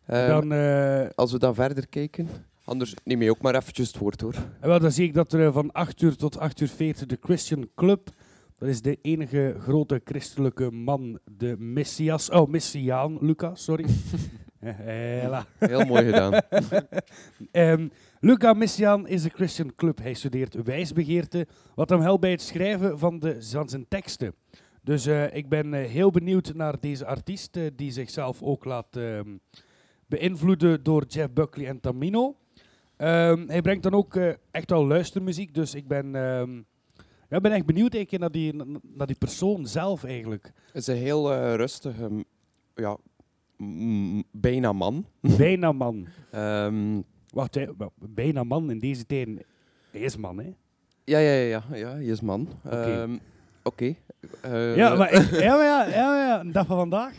[SPEAKER 1] Dan eh,
[SPEAKER 2] Als we dan verder kijken, anders neem je ook maar eventjes het woord hoor.
[SPEAKER 1] en wel, dan zie ik dat er van 8 uur tot 8 uur 40 de Christian Club. Dat is de enige grote christelijke man, de Messias. Oh, Messiaan, Lucas, sorry. Hela.
[SPEAKER 2] Heel mooi gedaan.
[SPEAKER 1] Ehm, Luca Messiaan is de Christian Club. Hij studeert wijsbegeerte, wat hem helpt bij het schrijven van, de, van zijn teksten. Dus eh, ik ben eh, heel benieuwd naar deze artiest, eh, die zichzelf ook laat ehm, beïnvloeden door Jeff Buckley en Tamino. Ehm, hij brengt dan ook echt wel luistermuziek, dus ik ben, ehm, ja, ben echt benieuwd eigenlijk naar die, naar die persoon zelf eigenlijk.
[SPEAKER 2] Het is een heel rustige, ja, bijna man.
[SPEAKER 1] Bijna man. Wacht, hè, bijna man in deze tijden. Hij is man, hè?
[SPEAKER 2] ja, ja, ja, ja, ja, je is man. Ehm, Oké. Eh,
[SPEAKER 1] Ja, maar, ik- ja, maar ja, ja, maar ja, een dag van vandaag.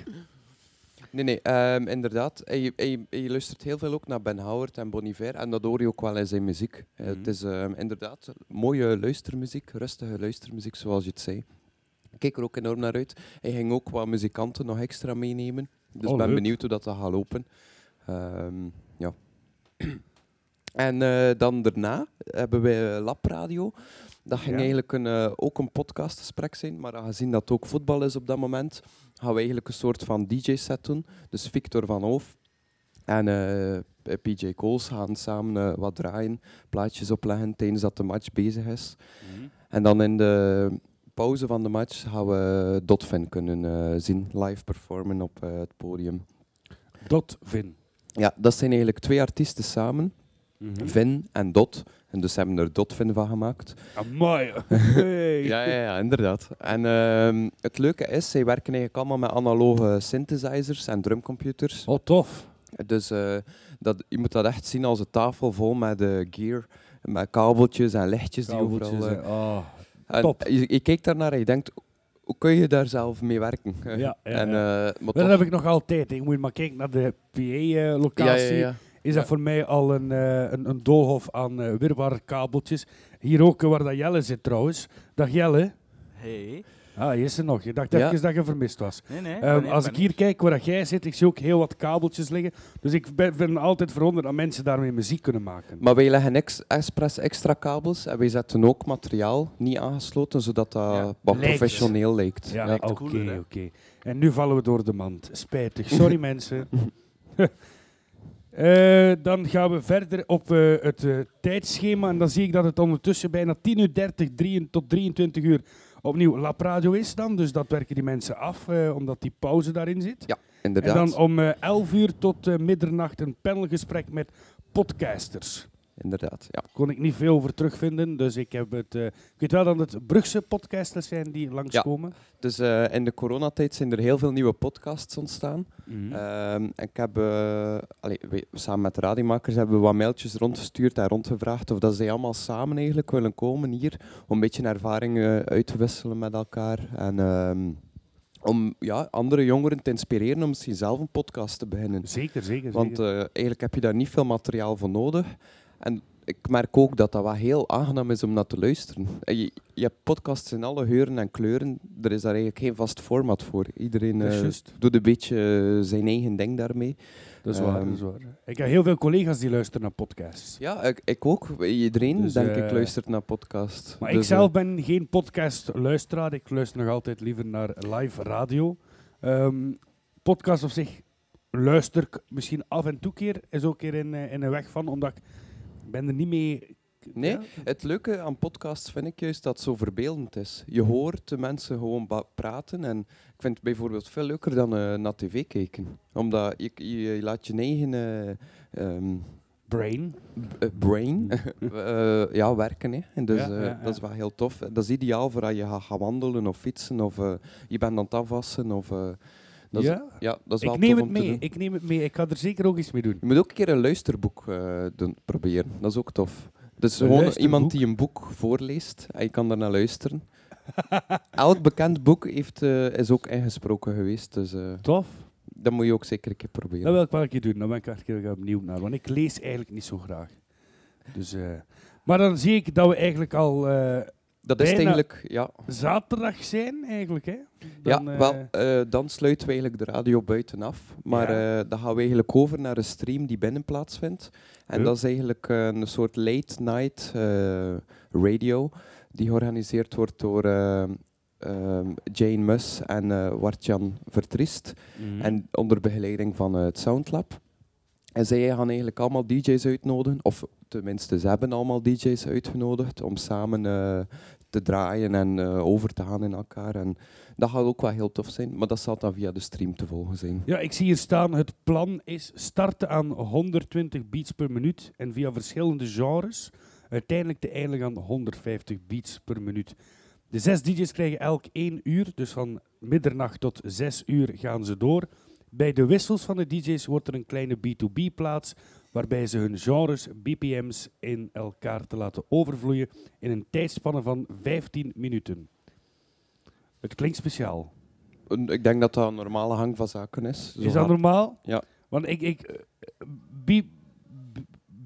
[SPEAKER 2] Nee, nee, ehm, inderdaad. En je luistert heel veel ook naar Ben Howard en Bon Iver. En dat hoor je ook wel in zijn muziek. Eh,
[SPEAKER 1] Mhm.
[SPEAKER 2] Het is ehm, inderdaad mooie luistermuziek, rustige luistermuziek, zoals je het zei. Ik kijk er ook enorm naar uit. Hij ging ook wat muzikanten nog extra meenemen. Dus ik
[SPEAKER 1] Oh,
[SPEAKER 2] ben
[SPEAKER 1] leuk.
[SPEAKER 2] benieuwd hoe dat, dat gaat lopen. Ehm, ja. En eh, dan daarna hebben wij eh, Lab Radio. Dat ging
[SPEAKER 1] Ja.
[SPEAKER 2] eigenlijk een, eh, ook een podcastgesprek zijn, maar aangezien dat het ook voetbal is op dat moment, gaan we eigenlijk een soort van DJ-set doen. Dus Victor van Hoof en eh, PJ Coles gaan samen wat draaien, plaatjes opleggen tijdens dat de match bezig is. En dan in de pauze van de match gaan we Dotfin kunnen eh, zien, live performen op het podium.
[SPEAKER 1] Dot Vin.
[SPEAKER 2] Ja, dat zijn eigenlijk twee artiesten samen,
[SPEAKER 1] Mhm.
[SPEAKER 2] Vin en Dot. En dus hebben er Dotfin van gemaakt.
[SPEAKER 1] Amai. Hey.
[SPEAKER 2] Ja, ja, ja, inderdaad. En ehm, het leuke is, zij werken eigenlijk allemaal met analoge synthesizers en drumcomputers.
[SPEAKER 1] Oh, tof.
[SPEAKER 2] Dus eh, dat, je moet dat echt zien als een tafel vol met eh, gear, met kabeltjes en lichtjes die overal...
[SPEAKER 1] Oh. top.
[SPEAKER 2] Je, je kijkt daarnaar en je denkt, hoe kun je daar zelf mee werken?
[SPEAKER 1] Ja, ja,
[SPEAKER 2] en,
[SPEAKER 1] ja.
[SPEAKER 2] eh, maar
[SPEAKER 1] Dat heb ik nog altijd. Ik moet maar kijken naar de PA-locatie.
[SPEAKER 2] ja, ja.
[SPEAKER 1] Is dat
[SPEAKER 2] Ja.
[SPEAKER 1] voor mij al een, eh, een, een doolhof aan eh wirwar kabeltjes. Hier ook eh, waar dat Jelle zit trouwens. Dag Jelle.
[SPEAKER 3] Hey.
[SPEAKER 1] Ah, hier is ze nog. Je dacht
[SPEAKER 2] Ja.
[SPEAKER 1] even dat je vermist was.
[SPEAKER 3] Nee, nee.
[SPEAKER 1] Ehm,
[SPEAKER 3] nee,
[SPEAKER 1] als ik hier kijk waar dat jij zit, ik zie ook heel wat kabeltjes liggen. Dus ik ben, ben altijd verwonderd dat mensen daarmee muziek kunnen maken.
[SPEAKER 2] Maar wij leggen ex, expres extra kabels en wij zetten ook materiaal niet aangesloten, zodat dat
[SPEAKER 3] Ja.
[SPEAKER 2] wat
[SPEAKER 1] Lijkt.
[SPEAKER 2] professioneel lijkt.
[SPEAKER 1] Ja, oké, oké. En nu vallen we door de mand. Spijtig. Sorry mensen. Eh, dan gaan we verder op eh, het eh, tijdschema. En dan zie ik dat het ondertussen bijna 10 uur 30 3 tot 23 uur opnieuw Lab Radio is dan. Dus dat werken die mensen af, eh, omdat die pauze daarin zit. En
[SPEAKER 2] Inderdaad.
[SPEAKER 1] dan om eh 11 uur tot eh, middernacht een panelgesprek met podcasters.
[SPEAKER 2] Inderdaad, ja.
[SPEAKER 1] Kon ik niet veel over terugvinden, dus ik heb het... eh, ik weet wel dat het Brugse podcasters zijn die langskomen.
[SPEAKER 2] Dus eh, in de coronatijd zijn er heel veel nieuwe podcasts ontstaan.
[SPEAKER 1] Mhm.
[SPEAKER 2] Ehm, en ik heb, eh, samen met de radiomakers hebben we wat mailtjes rondgestuurd en rondgevraagd of dat zij allemaal samen eigenlijk willen komen hier om een beetje ervaringen uit te wisselen met elkaar. En ehm, om ja, andere jongeren te inspireren om misschien zelf een podcast te beginnen.
[SPEAKER 1] Zeker, zeker.
[SPEAKER 2] Want
[SPEAKER 1] zeker.
[SPEAKER 2] eh, eigenlijk heb je daar niet veel materiaal voor nodig. En ik merk ook dat dat wel heel aangenaam is om naar te luisteren. En Je, je hebt podcasts in alle geuren en kleuren. Er is daar eigenlijk geen vast format voor. Iedereen eh, doet een beetje eh, zijn eigen ding daarmee.
[SPEAKER 1] Dat is waar,
[SPEAKER 2] ehm,
[SPEAKER 1] dat is waar. Ik heb heel veel collega's die luisteren naar podcasts.
[SPEAKER 2] Ja, ik, ik ook. Iedereen,
[SPEAKER 1] Dus,
[SPEAKER 2] denk
[SPEAKER 1] eh,
[SPEAKER 2] ik, luistert naar podcasts.
[SPEAKER 1] Maar
[SPEAKER 2] Dus,
[SPEAKER 1] ik zelf
[SPEAKER 2] eh,
[SPEAKER 1] ben geen podcast-luisteraar. Ik luister nog altijd liever naar live radio. Ehm, podcast op zich luister ik misschien af en toe keer. Is ook een keer in, eh, in een weg van, omdat ik ben er niet mee...
[SPEAKER 2] Nee,
[SPEAKER 1] Ja?
[SPEAKER 2] het leuke aan podcasts vind ik juist dat het zo verbeeldend is. Je hoort de mensen gewoon praten en ik vind het bijvoorbeeld veel leuker dan eh, naar tv kijken. Omdat je, je, je laat je eigen eh, ehm,
[SPEAKER 1] Brain.
[SPEAKER 2] eh, brain. Eh, ja, werken. Hè. En dus,
[SPEAKER 1] Ja, ja, ja.
[SPEAKER 2] Dat is wel heel tof. Dat is ideaal voor als je gaat wandelen of fietsen of je bent aan het afwassen. Of, dat is,
[SPEAKER 1] ja?
[SPEAKER 2] ja, dat is wel
[SPEAKER 1] Ik neem het mee. Ik neem het mee. Ik ga er zeker ook iets mee doen.
[SPEAKER 2] Je moet ook een keer een luisterboek eh, doen, proberen. Dat is ook tof. Dus
[SPEAKER 1] Een
[SPEAKER 2] gewoon iemand die een boek voorleest en je kan naar luisteren. Elk bekend boek heeft, eh, is ook ingesproken geweest. Dus eh,
[SPEAKER 1] Tof.
[SPEAKER 2] dat moet je ook zeker een keer proberen.
[SPEAKER 1] Dat wil ik wel een keer doen. Dan ben ik echt een keer benieuwd naar. Want ik lees eigenlijk niet zo graag. Dus, maar dan zie ik dat we eigenlijk al
[SPEAKER 2] dat is eigenlijk, ja.
[SPEAKER 1] zaterdag zijn, eigenlijk. Hè? Dan,
[SPEAKER 2] ja,
[SPEAKER 1] eh,
[SPEAKER 2] wel, eh, dan sluiten we eigenlijk de radio buiten af. Maar
[SPEAKER 1] Ja.
[SPEAKER 2] eh, dan gaan we eigenlijk over naar een stream die binnen plaatsvindt. En dat is eigenlijk eh, een soort late night eh, radio die georganiseerd wordt door eh, ehm, Jane Mus en eh Wartjan Vertriest.
[SPEAKER 1] mhm.
[SPEAKER 2] En onder begeleiding van eh, het Soundlab. En zij gaan eigenlijk allemaal DJ's uitnodigen, of tenminste, ze hebben allemaal DJ's uitgenodigd om samen eh, te draaien en eh, over te gaan in elkaar. En dat gaat ook wel heel tof zijn, maar dat zal dan via de stream te volgen zijn.
[SPEAKER 1] Ja, ik zie hier staan, het plan is starten aan 120 beats per minuut en via verschillende genres uiteindelijk te eindigen aan 150 beats per minuut. De zes DJ's krijgen elk één uur, dus van middernacht tot zes uur gaan ze door. Bij de wissels van de DJ's wordt er een kleine B2B plaats, waarbij ze hun genres, BPM's in elkaar te laten overvloeien in een tijdspanne van 15 minuten. Het klinkt speciaal.
[SPEAKER 2] Ik denk dat dat een normale hang van zaken is. Zo
[SPEAKER 1] Is dat normaal?
[SPEAKER 2] Ja.
[SPEAKER 1] Want ik, ik be-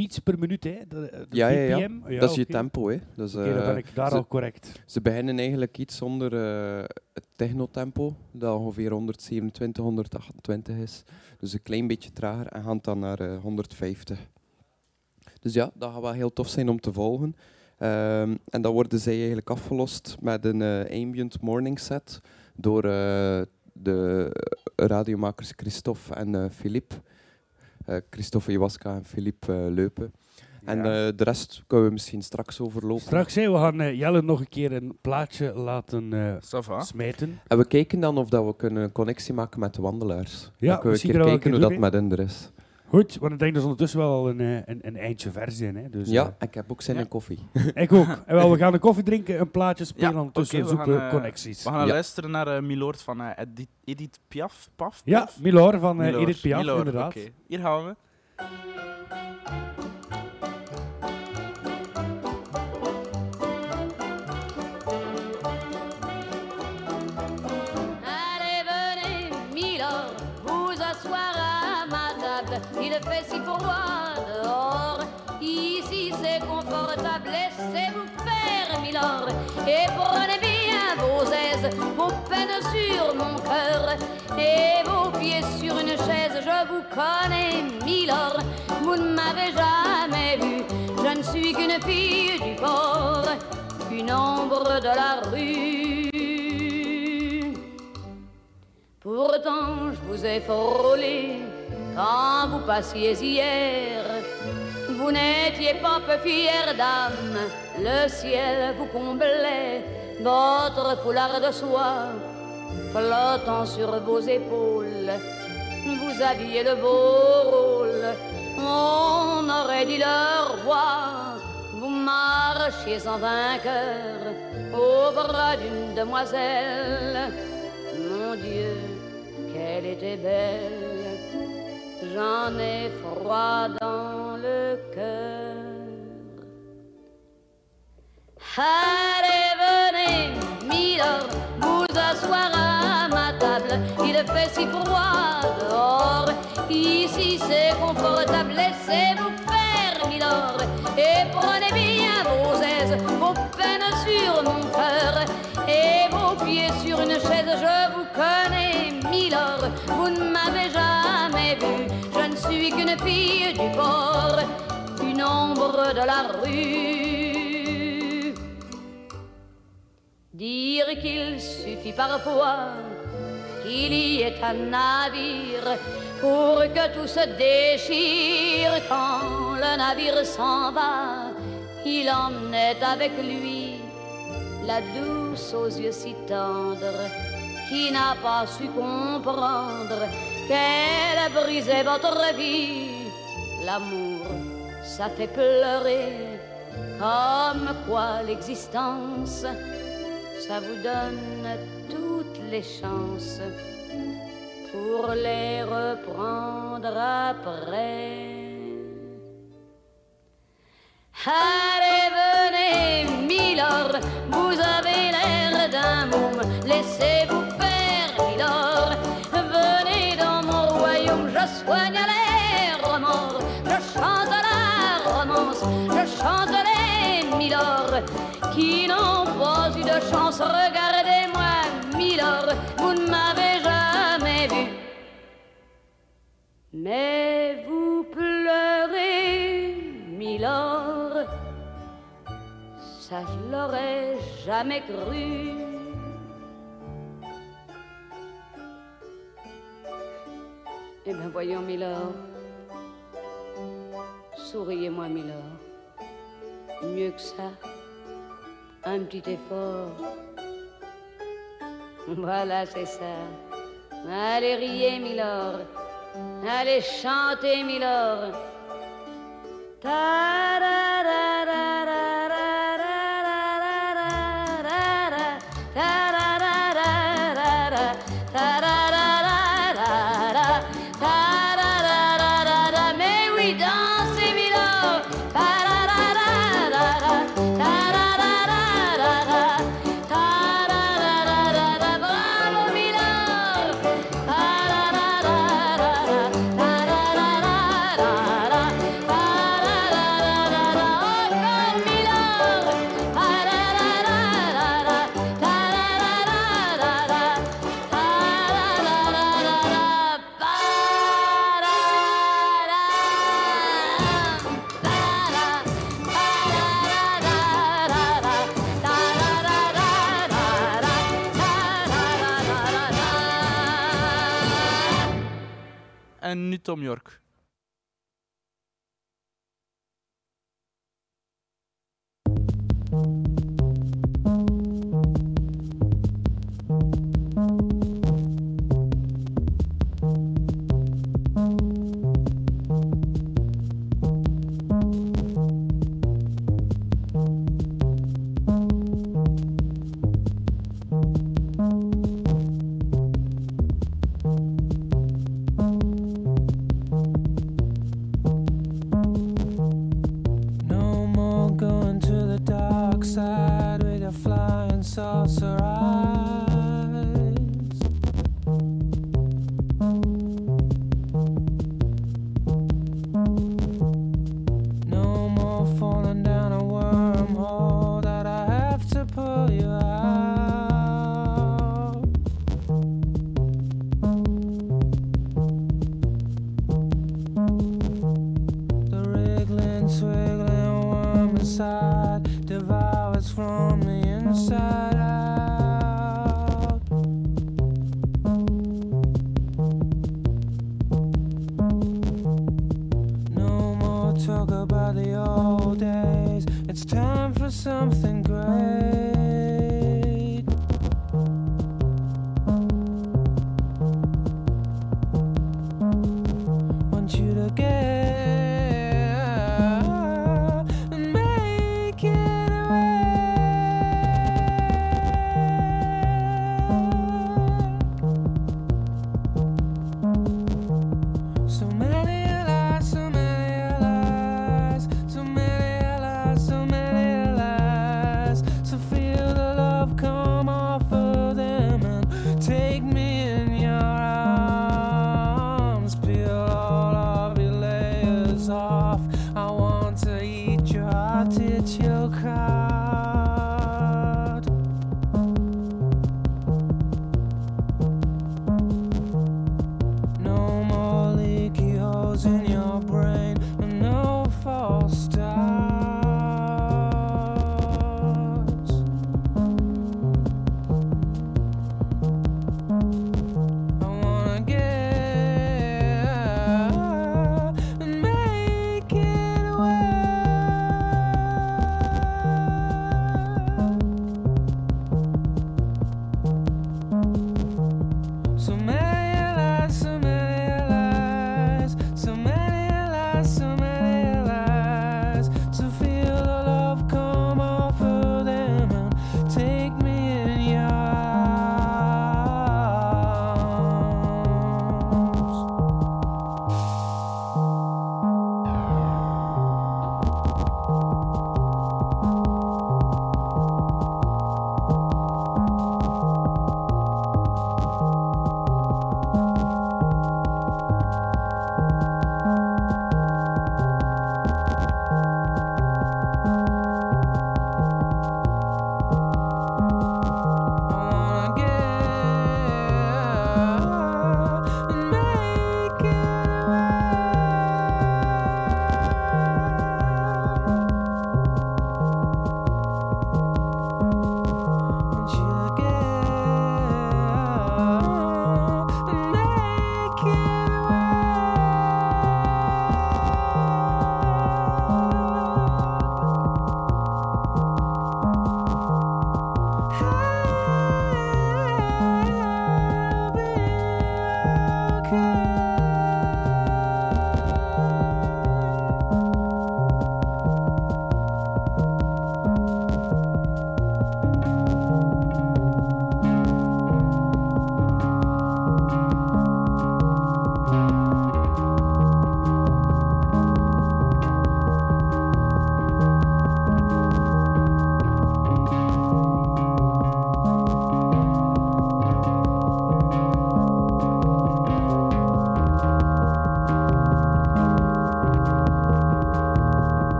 [SPEAKER 1] beats per minuut, hè? De, de
[SPEAKER 2] Ja, ja, ja.
[SPEAKER 1] BPM?
[SPEAKER 2] dat is je tempo. Hè. Dus,
[SPEAKER 1] dan
[SPEAKER 2] eh,
[SPEAKER 1] ben ik daar
[SPEAKER 2] ze-
[SPEAKER 1] al correct.
[SPEAKER 2] Ze beginnen eigenlijk iets onder eh, het technotempo, dat ongeveer 127, 128 is. Dus een klein beetje trager en gaan dan naar eh, 150. Dus ja, dat gaat wel heel tof zijn om te volgen. Ehm, en dan worden zij eigenlijk afgelost met een eh, ambient morning set door eh, de radiomakers Christophe en eh Philippe. Eh, Christophe Iwaska en Philippe eh, Leupen. En eh, de rest kunnen we misschien straks overlopen.
[SPEAKER 1] Straks, hè, we gaan Jelle nog een keer een plaatje laten eh, smijten.
[SPEAKER 2] En we kijken dan of dat we kunnen een connectie maken met de wandelaars.
[SPEAKER 1] Ja,
[SPEAKER 2] dan kunnen we een keer kijken hoe dat met hen er is.
[SPEAKER 1] Goed, want ik denk dat ze ondertussen wel al een, eh, een, een eindje ver zijn. Hè? Dus,
[SPEAKER 2] ja, ik heb ook zin
[SPEAKER 1] ja.
[SPEAKER 2] in koffie.
[SPEAKER 1] eh, ik ook. En wel, we gaan een koffie drinken, een plaatje spelen,
[SPEAKER 3] Ja,
[SPEAKER 1] ondertussen
[SPEAKER 3] we
[SPEAKER 1] zoeken
[SPEAKER 3] eh,
[SPEAKER 1] connecties.
[SPEAKER 3] We gaan
[SPEAKER 2] Ja.
[SPEAKER 3] luisteren naar eh, Milord van eh, Edith, Edith Piaf. Paf,
[SPEAKER 1] Ja,
[SPEAKER 3] Piaf?
[SPEAKER 1] Milor van eh,
[SPEAKER 3] Milord,
[SPEAKER 1] Edith Piaf,
[SPEAKER 3] Milord,
[SPEAKER 1] inderdaad.
[SPEAKER 3] oké. Hier gaan we.
[SPEAKER 5] Allez, venez, Milord, vous asseoir Il fait si froid dehors. Ici, c'est confortable. Laissez-vous faire, Milord. Et prenez bien vos aises, vos peines sur mon cœur. Et vos pieds sur une chaise. Je vous connais, Milord. Vous ne m'avez jamais vu. Je ne suis qu'une fille du port, une ombre de la rue. Pourtant, je vous ai frôlé quand vous passiez hier. Vous n'étiez pas peu fière d'âme, le ciel vous comblait, votre foulard de soie flottant sur vos épaules. Vous aviez le beau rôle, on aurait dit le roi. Vous marchiez en vainqueur au bras d'une demoiselle. Mon Dieu, qu'elle était belle. J'en ai froid dans le cœur. Allez, venez, Milord, vous asseoir à ma table. Il fait si froid dehors. Ici, c'est confortable. Laissez-vous faire, Milord. Et prenez bien vos aises, vos peines sur mon cœur. Et vos pieds sur une chaise. Je vous connais, Milord. Vous ne m'avez jamais vu. Qu'une fille du port, une ombre de la rue. Dire qu'il suffit parfois qu'il y ait un navire pour que tout se déchire quand le navire s'en va. Il emmenait avec lui la douce aux yeux si tendres qui n'a pas su comprendre qu'elle brisait votre vie, l'amour ça fait pleurer, comme quoi l'existence, ça vous donne toutes les chances pour les reprendre après. Allez, venez, Milord, vous avez l'air d'un môme, laissez-vous soigne les remords, je chante la romance, je chante les Milord qui n'ont pas eu de chance. Regardez-moi, Milord, vous ne m'avez jamais vu. Mais vous pleurez, Milord, ça je l'aurais jamais cru. Eh bien voyons, Milord. Souriez-moi, Milord. Mieux que ça, un petit effort. Voilà, c'est ça. Allez riez, Milord. Allez chanter, Milord. Tararara.
[SPEAKER 3] En nu Tom York.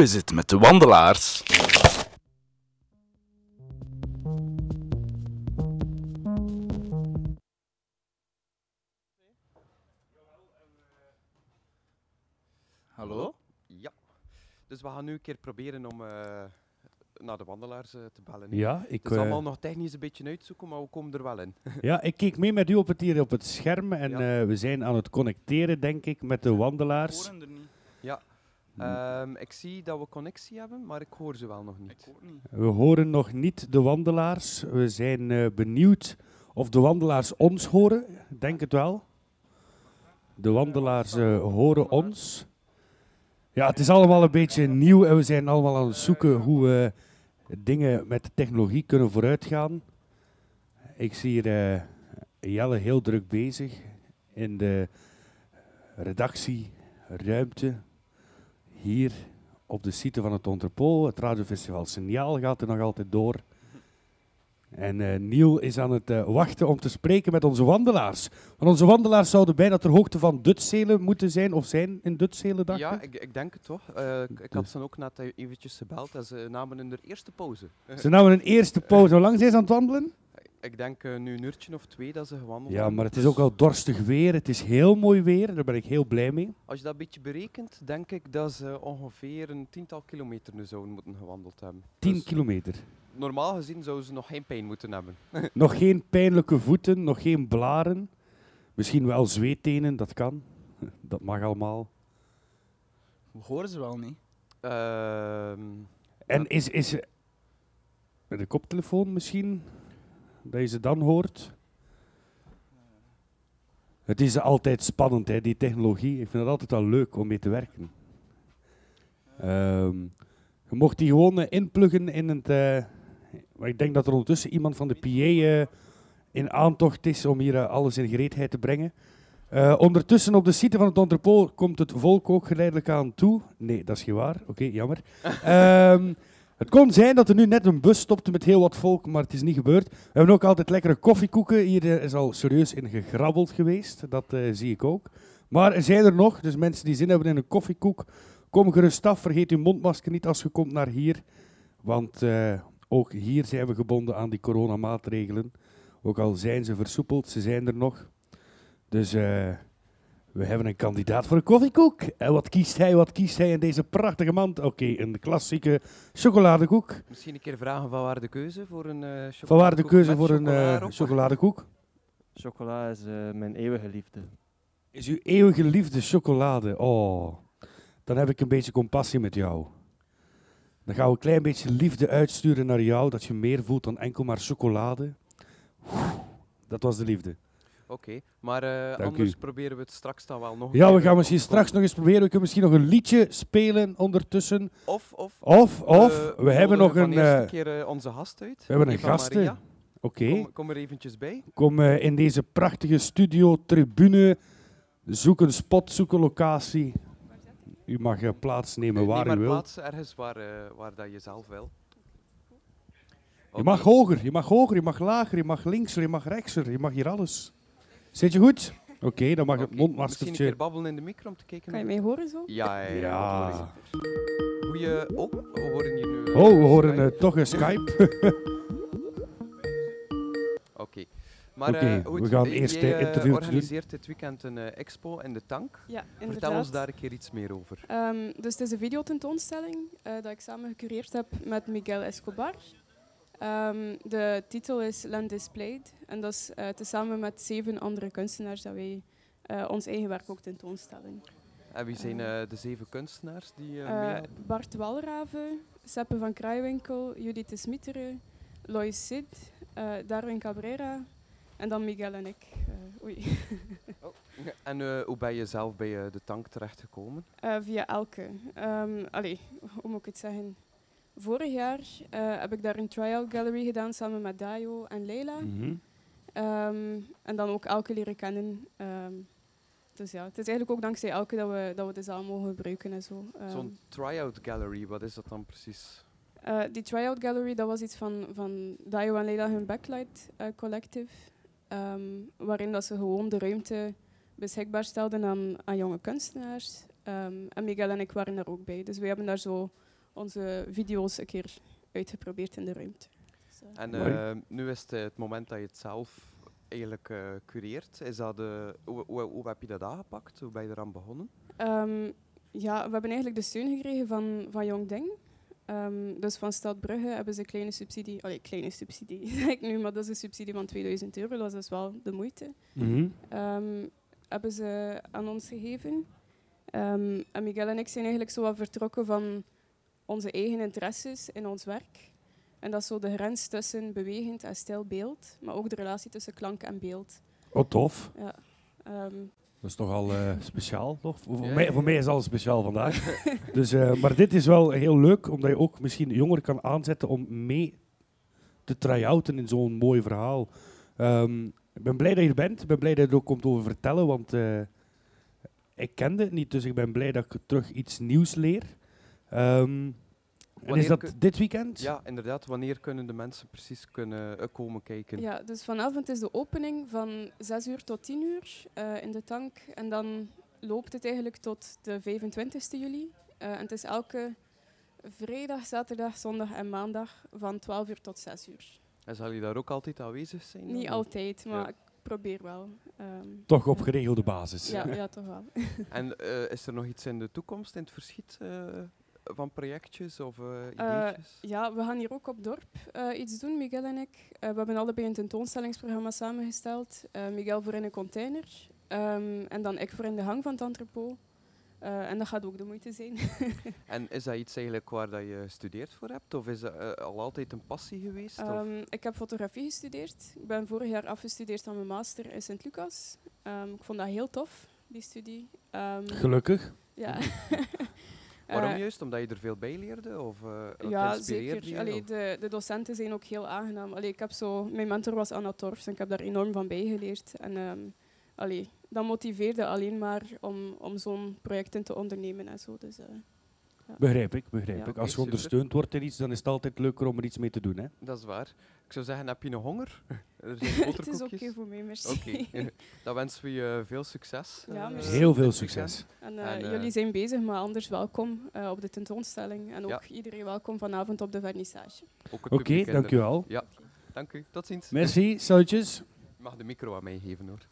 [SPEAKER 3] Hoe is het met de wandelaars? Hallo?
[SPEAKER 2] Ja. Dus we gaan nu een keer proberen om eh, naar de wandelaars eh, te bellen.
[SPEAKER 1] Ja, ik,
[SPEAKER 2] Het is
[SPEAKER 1] eh,
[SPEAKER 2] allemaal nog technisch een beetje uitzoeken, maar we komen er wel in.
[SPEAKER 1] ja, ik keek mee met u op het, hier op het scherm en
[SPEAKER 2] Ja.
[SPEAKER 1] eh, we zijn aan het connecteren, denk ik, met de wandelaars.
[SPEAKER 3] er niet.
[SPEAKER 2] Ehm, ik zie dat we connectie hebben, maar ik hoor ze wel nog niet.
[SPEAKER 1] We horen nog niet de wandelaars. We zijn eh, benieuwd of de wandelaars ons horen. Ik Denk het wel. De wandelaars eh, horen ons. Ja, het is allemaal een beetje nieuw en we zijn allemaal aan het zoeken hoe we dingen met de technologie kunnen vooruitgaan. Ik zie hier eh, Jelle heel druk bezig in de redactieruimte. Hier op de site van het Entrepot. Het radiofestival Signaal gaat er nog altijd door. En eh Niel is aan het eh, wachten om te spreken met onze wandelaars. Want onze wandelaars zouden bijna ter hoogte van Dutselen moeten zijn, of zijn in Dutselen, dacht
[SPEAKER 2] Ja,
[SPEAKER 1] ik.
[SPEAKER 2] ik, denk het toch. Eh, ik, ik had ze ook net eventjes gebeld en ze namen de eerste pauze.
[SPEAKER 1] Ze namen een eerste pauze. Hoe lang zijn ze aan het wandelen?
[SPEAKER 2] Ik denk eh, nu een uurtje of twee dat ze gewandeld
[SPEAKER 1] Ja, maar het is ook al dorstig weer. Het is heel mooi weer. Daar ben ik heel blij mee.
[SPEAKER 2] Als je dat een beetje berekent, denk ik dat ze ongeveer een tiental kilometer nu zouden moeten gewandeld hebben.
[SPEAKER 1] 10
[SPEAKER 2] Dus
[SPEAKER 1] kilometer.
[SPEAKER 2] normaal gezien zouden ze nog geen pijn moeten hebben.
[SPEAKER 1] Nog geen pijnlijke voeten, nog geen blaren. Misschien wel zweettenen, dat kan. Dat mag allemaal.
[SPEAKER 3] We horen ze wel niet.
[SPEAKER 2] Ehm,
[SPEAKER 1] En is, is met de koptelefoon misschien, dat je ze dan hoort? Het is altijd spannend, hè, die technologie. Ik vind het altijd wel leuk om mee te werken. Ehm, je mocht die gewoon eh, inpluggen in het... eh, maar ik denk dat er ondertussen iemand van de PA eh, in aantocht is om hier alles in gereedheid te brengen. Eh, ondertussen op de site van het entrepot komt het volk ook geleidelijk aan toe. Nee, dat is niet waar. Oké, jammer. Ehm, het kon zijn dat er nu net een bus stopte met heel wat volk, maar het is niet gebeurd. We hebben ook altijd lekkere koffiekoeken. Hier eh, is al serieus in gegrabbeld geweest. Dat eh, zie ik ook. Maar er zijn er nog, dus mensen die zin hebben in een koffiekoek, kom gerust af. Vergeet uw mondmasker niet als je komt naar hier. Want eh, ook hier zijn we gebonden aan die coronamaatregelen. Ook al zijn ze versoepeld, ze zijn er nog. Dus we hebben een kandidaat voor een koffiekoek. En wat kiest hij? Wat kiest hij in deze prachtige mand? Oké, een klassieke chocoladekoek.
[SPEAKER 2] misschien een keer vragen van waar de keuze voor een eh
[SPEAKER 1] Van waar de
[SPEAKER 2] chocoladekoek
[SPEAKER 1] keuze voor een eh,
[SPEAKER 2] erop?
[SPEAKER 1] chocoladekoek?
[SPEAKER 6] Chocola is eh, mijn eeuwige liefde.
[SPEAKER 1] Is uw eeuwige liefde chocolade? Oh, dan heb ik een beetje compassie met jou. Dan gaan we een klein beetje liefde uitsturen naar jou, dat je meer voelt dan enkel maar chocolade. Oeh, Dat was de liefde.
[SPEAKER 2] Oké, maar eh, anders
[SPEAKER 1] u.
[SPEAKER 2] proberen we het straks dan wel nog.
[SPEAKER 1] Ja, we gaan misschien
[SPEAKER 2] op-
[SPEAKER 1] straks nog eens proberen. We kunnen misschien nog een liedje spelen ondertussen.
[SPEAKER 2] Of, of,
[SPEAKER 1] Of, of,
[SPEAKER 2] eh,
[SPEAKER 1] we hebben nog een... eh,
[SPEAKER 2] eerste keer eh, onze gast uit.
[SPEAKER 1] we hebben een.
[SPEAKER 2] Maria.
[SPEAKER 1] Oké,
[SPEAKER 2] Kom, kom er eventjes bij.
[SPEAKER 1] kom eh, in deze prachtige studio, tribune. Zoek een spot, zoek een locatie. U mag eh, plaatsnemen
[SPEAKER 2] Eh,
[SPEAKER 1] waar u wil.
[SPEAKER 2] plaats ergens waar, eh, waar dat je zelf wil.
[SPEAKER 1] Je mag hoger, je mag hoger, je mag lager, je mag linkser, je mag rechtser, je mag hier alles. Zit je goed? Oké, dan mag het
[SPEAKER 2] Oké, Misschien een
[SPEAKER 1] mondmaskertje.
[SPEAKER 2] keer babbelen in de micro om te kijken.
[SPEAKER 7] Kan je
[SPEAKER 2] hoe-
[SPEAKER 7] mij horen zo?
[SPEAKER 2] Ja, ja, ik. Goeie... Oh, we horen je nu...
[SPEAKER 1] Oh, we horen eh, toch een Skype.
[SPEAKER 2] Oké. Maar
[SPEAKER 1] Oké,
[SPEAKER 2] eh, goed,
[SPEAKER 1] we gaan eerst,
[SPEAKER 2] jij
[SPEAKER 1] eh, interview doen.
[SPEAKER 2] organiseert dit weekend een eh, expo in de Tank.
[SPEAKER 7] Ja, inderdaad.
[SPEAKER 2] Vertel ons daar een keer iets meer over.
[SPEAKER 7] Ehm, dus het is een videotentoonstelling eh dat ik samen gecureerd heb met Miguel Escobar. Ehm, de titel is Land Displayed. En dat is eh, tezamen met zeven andere kunstenaars dat wij eh, ons eigen werk ook tentoonstellen.
[SPEAKER 2] En wie zijn
[SPEAKER 7] Eh,
[SPEAKER 2] eh, de zeven kunstenaars die?
[SPEAKER 7] Bart Walraven, Seppe van Kruiwinkel, Judith de Smitteren, Lois Sid, Darwin Cabrera en dan Miguel en ik. Oei.
[SPEAKER 2] En eh, hoe ben je zelf bij de Tank terechtgekomen?
[SPEAKER 7] Via Elke. Ehm allee, hoe moet ik het zeggen? Vorig jaar eh, heb ik daar een try-out gallery gedaan samen met Dayo en Leila.
[SPEAKER 1] Mhm.
[SPEAKER 7] Ehm, en dan ook Elke leren kennen. Ehm, dus ja, het is eigenlijk ook dankzij Elke dat we, dat we de zaal mogen gebruiken en zo. Ehm,
[SPEAKER 2] Zo'n try-out gallery, wat is dat dan precies?
[SPEAKER 7] eh, die try-out gallery, dat was iets van, van Dayo en Leila hun Backlight eh, Collective. ehm, waarin dat ze gewoon de ruimte beschikbaar stelden aan, aan jonge kunstenaars. Ehm, en Miguel en ik waren daar ook bij. Dus we hebben daar zo onze video's een keer uitgeprobeerd in de ruimte.
[SPEAKER 2] En eh, nu is het het moment dat je het zelf eigenlijk eh, cureert. Is dat, eh, hoe, hoe, hoe heb je dat aangepakt? Hoe ben je eraan begonnen?
[SPEAKER 7] Ehm, ja, we hebben eigenlijk de steun gekregen van, van Jong Ding. Ehm, dus van Stad Brugge hebben ze een kleine subsidie. Allee, kleine subsidie, zeg ik nu, maar dat is een subsidie van 2000 euro. Dat is dus wel de moeite.
[SPEAKER 1] Mhm.
[SPEAKER 7] Ehm, hebben ze aan ons gegeven. Ehm, en Miguel en ik zijn eigenlijk zo wat vertrokken van onze eigen interesses in ons werk. En dat is zo de grens tussen bewegend en stil beeld, maar ook de relatie tussen klank en beeld.
[SPEAKER 1] Oh, tof.
[SPEAKER 7] Ja. Ehm,
[SPEAKER 1] Dat is toch al eh, speciaal, toch? Voor,
[SPEAKER 2] Ja,
[SPEAKER 1] mij, voor mij is alles speciaal vandaag. dus, eh, maar dit is wel heel leuk, omdat je ook misschien jongeren kan aanzetten om mee te try-outen in zo'n mooi verhaal. Ehm, ik ben blij dat je er bent. Ik ben blij dat je er ook komt over vertellen, want eh, ik kende het niet. Dus ik ben blij dat ik terug iets nieuws leer. Ehm, en
[SPEAKER 2] Wanneer
[SPEAKER 1] is dat dit weekend?
[SPEAKER 2] Ja, inderdaad. Wanneer kunnen de mensen precies kunnen, eh, komen kijken?
[SPEAKER 7] Ja, dus vanavond is de opening van 6 uur tot 10 uur eh, in de tank. En dan loopt het eigenlijk tot de 25 juli. Eh, en het is elke vrijdag, zaterdag, zondag en maandag van 12 uur tot 6 uur.
[SPEAKER 2] En zal je daar ook altijd aanwezig zijn? dan,
[SPEAKER 7] Niet altijd, maar
[SPEAKER 2] Ja.
[SPEAKER 7] ik probeer wel. Ehm,
[SPEAKER 1] Toch op geregelde basis.
[SPEAKER 7] ja, ja, toch wel.
[SPEAKER 2] En eh, is er nog iets in de toekomst, in het verschiet eh, van projectjes of eh
[SPEAKER 7] Eh,
[SPEAKER 2] ideetjes?
[SPEAKER 7] Ja, we gaan hier ook op dorp eh, iets doen, Miguel en ik. Eh, we hebben allebei een tentoonstellingsprogramma samengesteld. Eh, Miguel voor in een container ehm, en dan ik voor in de hang van het entrepot. Eh, en dat gaat ook de moeite zijn.
[SPEAKER 2] En is dat iets eigenlijk waar dat je gestudeerd voor hebt? Of is dat al altijd een passie geweest? of?
[SPEAKER 7] Ehm, ik heb fotografie gestudeerd. Ik ben vorig jaar afgestudeerd aan mijn master in Sint-Lucas. Ehm, ik vond dat heel tof, die studie. Ehm,
[SPEAKER 1] Gelukkig.
[SPEAKER 7] ja.
[SPEAKER 2] Waarom
[SPEAKER 7] Eh,
[SPEAKER 2] juist? Omdat je er veel bij leerde? Of, het
[SPEAKER 7] Ja, zeker.
[SPEAKER 2] je,
[SPEAKER 7] Allee,
[SPEAKER 2] of?
[SPEAKER 7] de, de docenten zijn ook heel aangenaam. Allee, ik heb zo, mijn mentor was Anna Torfs en ik heb daar enorm van bijgeleerd. En allee, dat motiveerde alleen maar om, om zo'n projecten te ondernemen en zo. Dus, eh,
[SPEAKER 1] Begrijp ik, begrijp
[SPEAKER 7] Ja.
[SPEAKER 1] ik.
[SPEAKER 2] Oké,
[SPEAKER 1] Als je
[SPEAKER 2] super.
[SPEAKER 1] ondersteund wordt in iets, dan is het altijd leuker om er iets mee te doen. Hè?
[SPEAKER 2] Dat is waar. Ik zou zeggen, heb je nog honger? er zijn
[SPEAKER 7] het is oké voor mij, merci.
[SPEAKER 2] Oké, dan wensen we je veel succes.
[SPEAKER 7] Ja,
[SPEAKER 2] eh,
[SPEAKER 7] merci.
[SPEAKER 1] Heel veel succes.
[SPEAKER 7] En, eh,
[SPEAKER 2] En, eh,
[SPEAKER 7] jullie zijn bezig, maar anders welkom eh, op de tentoonstelling. En ook
[SPEAKER 2] Ja.
[SPEAKER 7] iedereen welkom vanavond op de vernissage.
[SPEAKER 2] weekend. Ook het
[SPEAKER 1] Oké,
[SPEAKER 2] publiek inderdaad.
[SPEAKER 1] dankjewel.
[SPEAKER 2] Ja, dank u. Tot ziens.
[SPEAKER 1] Merci, salutjes.
[SPEAKER 2] Je mag de micro aan mij geven hoor.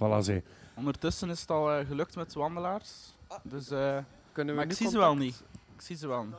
[SPEAKER 1] Voilà, ze.
[SPEAKER 3] Ondertussen is het al gelukt met de wandelaars. Dus, eh,
[SPEAKER 2] Kunnen we
[SPEAKER 3] maar ik zie ze wel niet. Ik zie ze wel niet.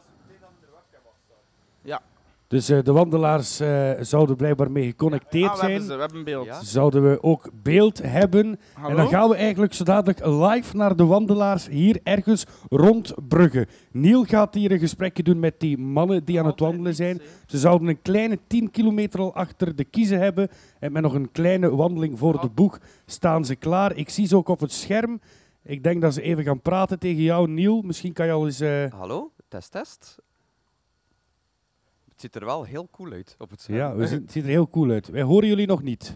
[SPEAKER 3] Ja.
[SPEAKER 1] Dus eh, de wandelaars eh, zouden blijkbaar mee geconnecteerd
[SPEAKER 3] Ah, we hebben
[SPEAKER 1] zijn.
[SPEAKER 3] ze, we hebben beeld.
[SPEAKER 2] Ja.
[SPEAKER 1] Zouden we ook beeld hebben.
[SPEAKER 3] Hallo?
[SPEAKER 1] En dan gaan we eigenlijk zo dadelijk live naar de wandelaars hier ergens rond Brugge. Niel gaat hier een gesprekje doen met die mannen die aan het
[SPEAKER 3] Altijd
[SPEAKER 1] wandelen zijn. Ze zouden een kleine 10 kilometer al achter de kiezen hebben. En met nog een kleine wandeling voor de boeg staan ze klaar. Ik zie ze ook op het scherm. Ik denk dat ze even gaan praten tegen jou, Niel. Misschien kan je al eens... eh,
[SPEAKER 2] Hallo, test, test. Het ziet er wel heel cool uit op het scherm.
[SPEAKER 1] ja, we zien- het ziet er heel cool uit. Wij horen jullie nog niet.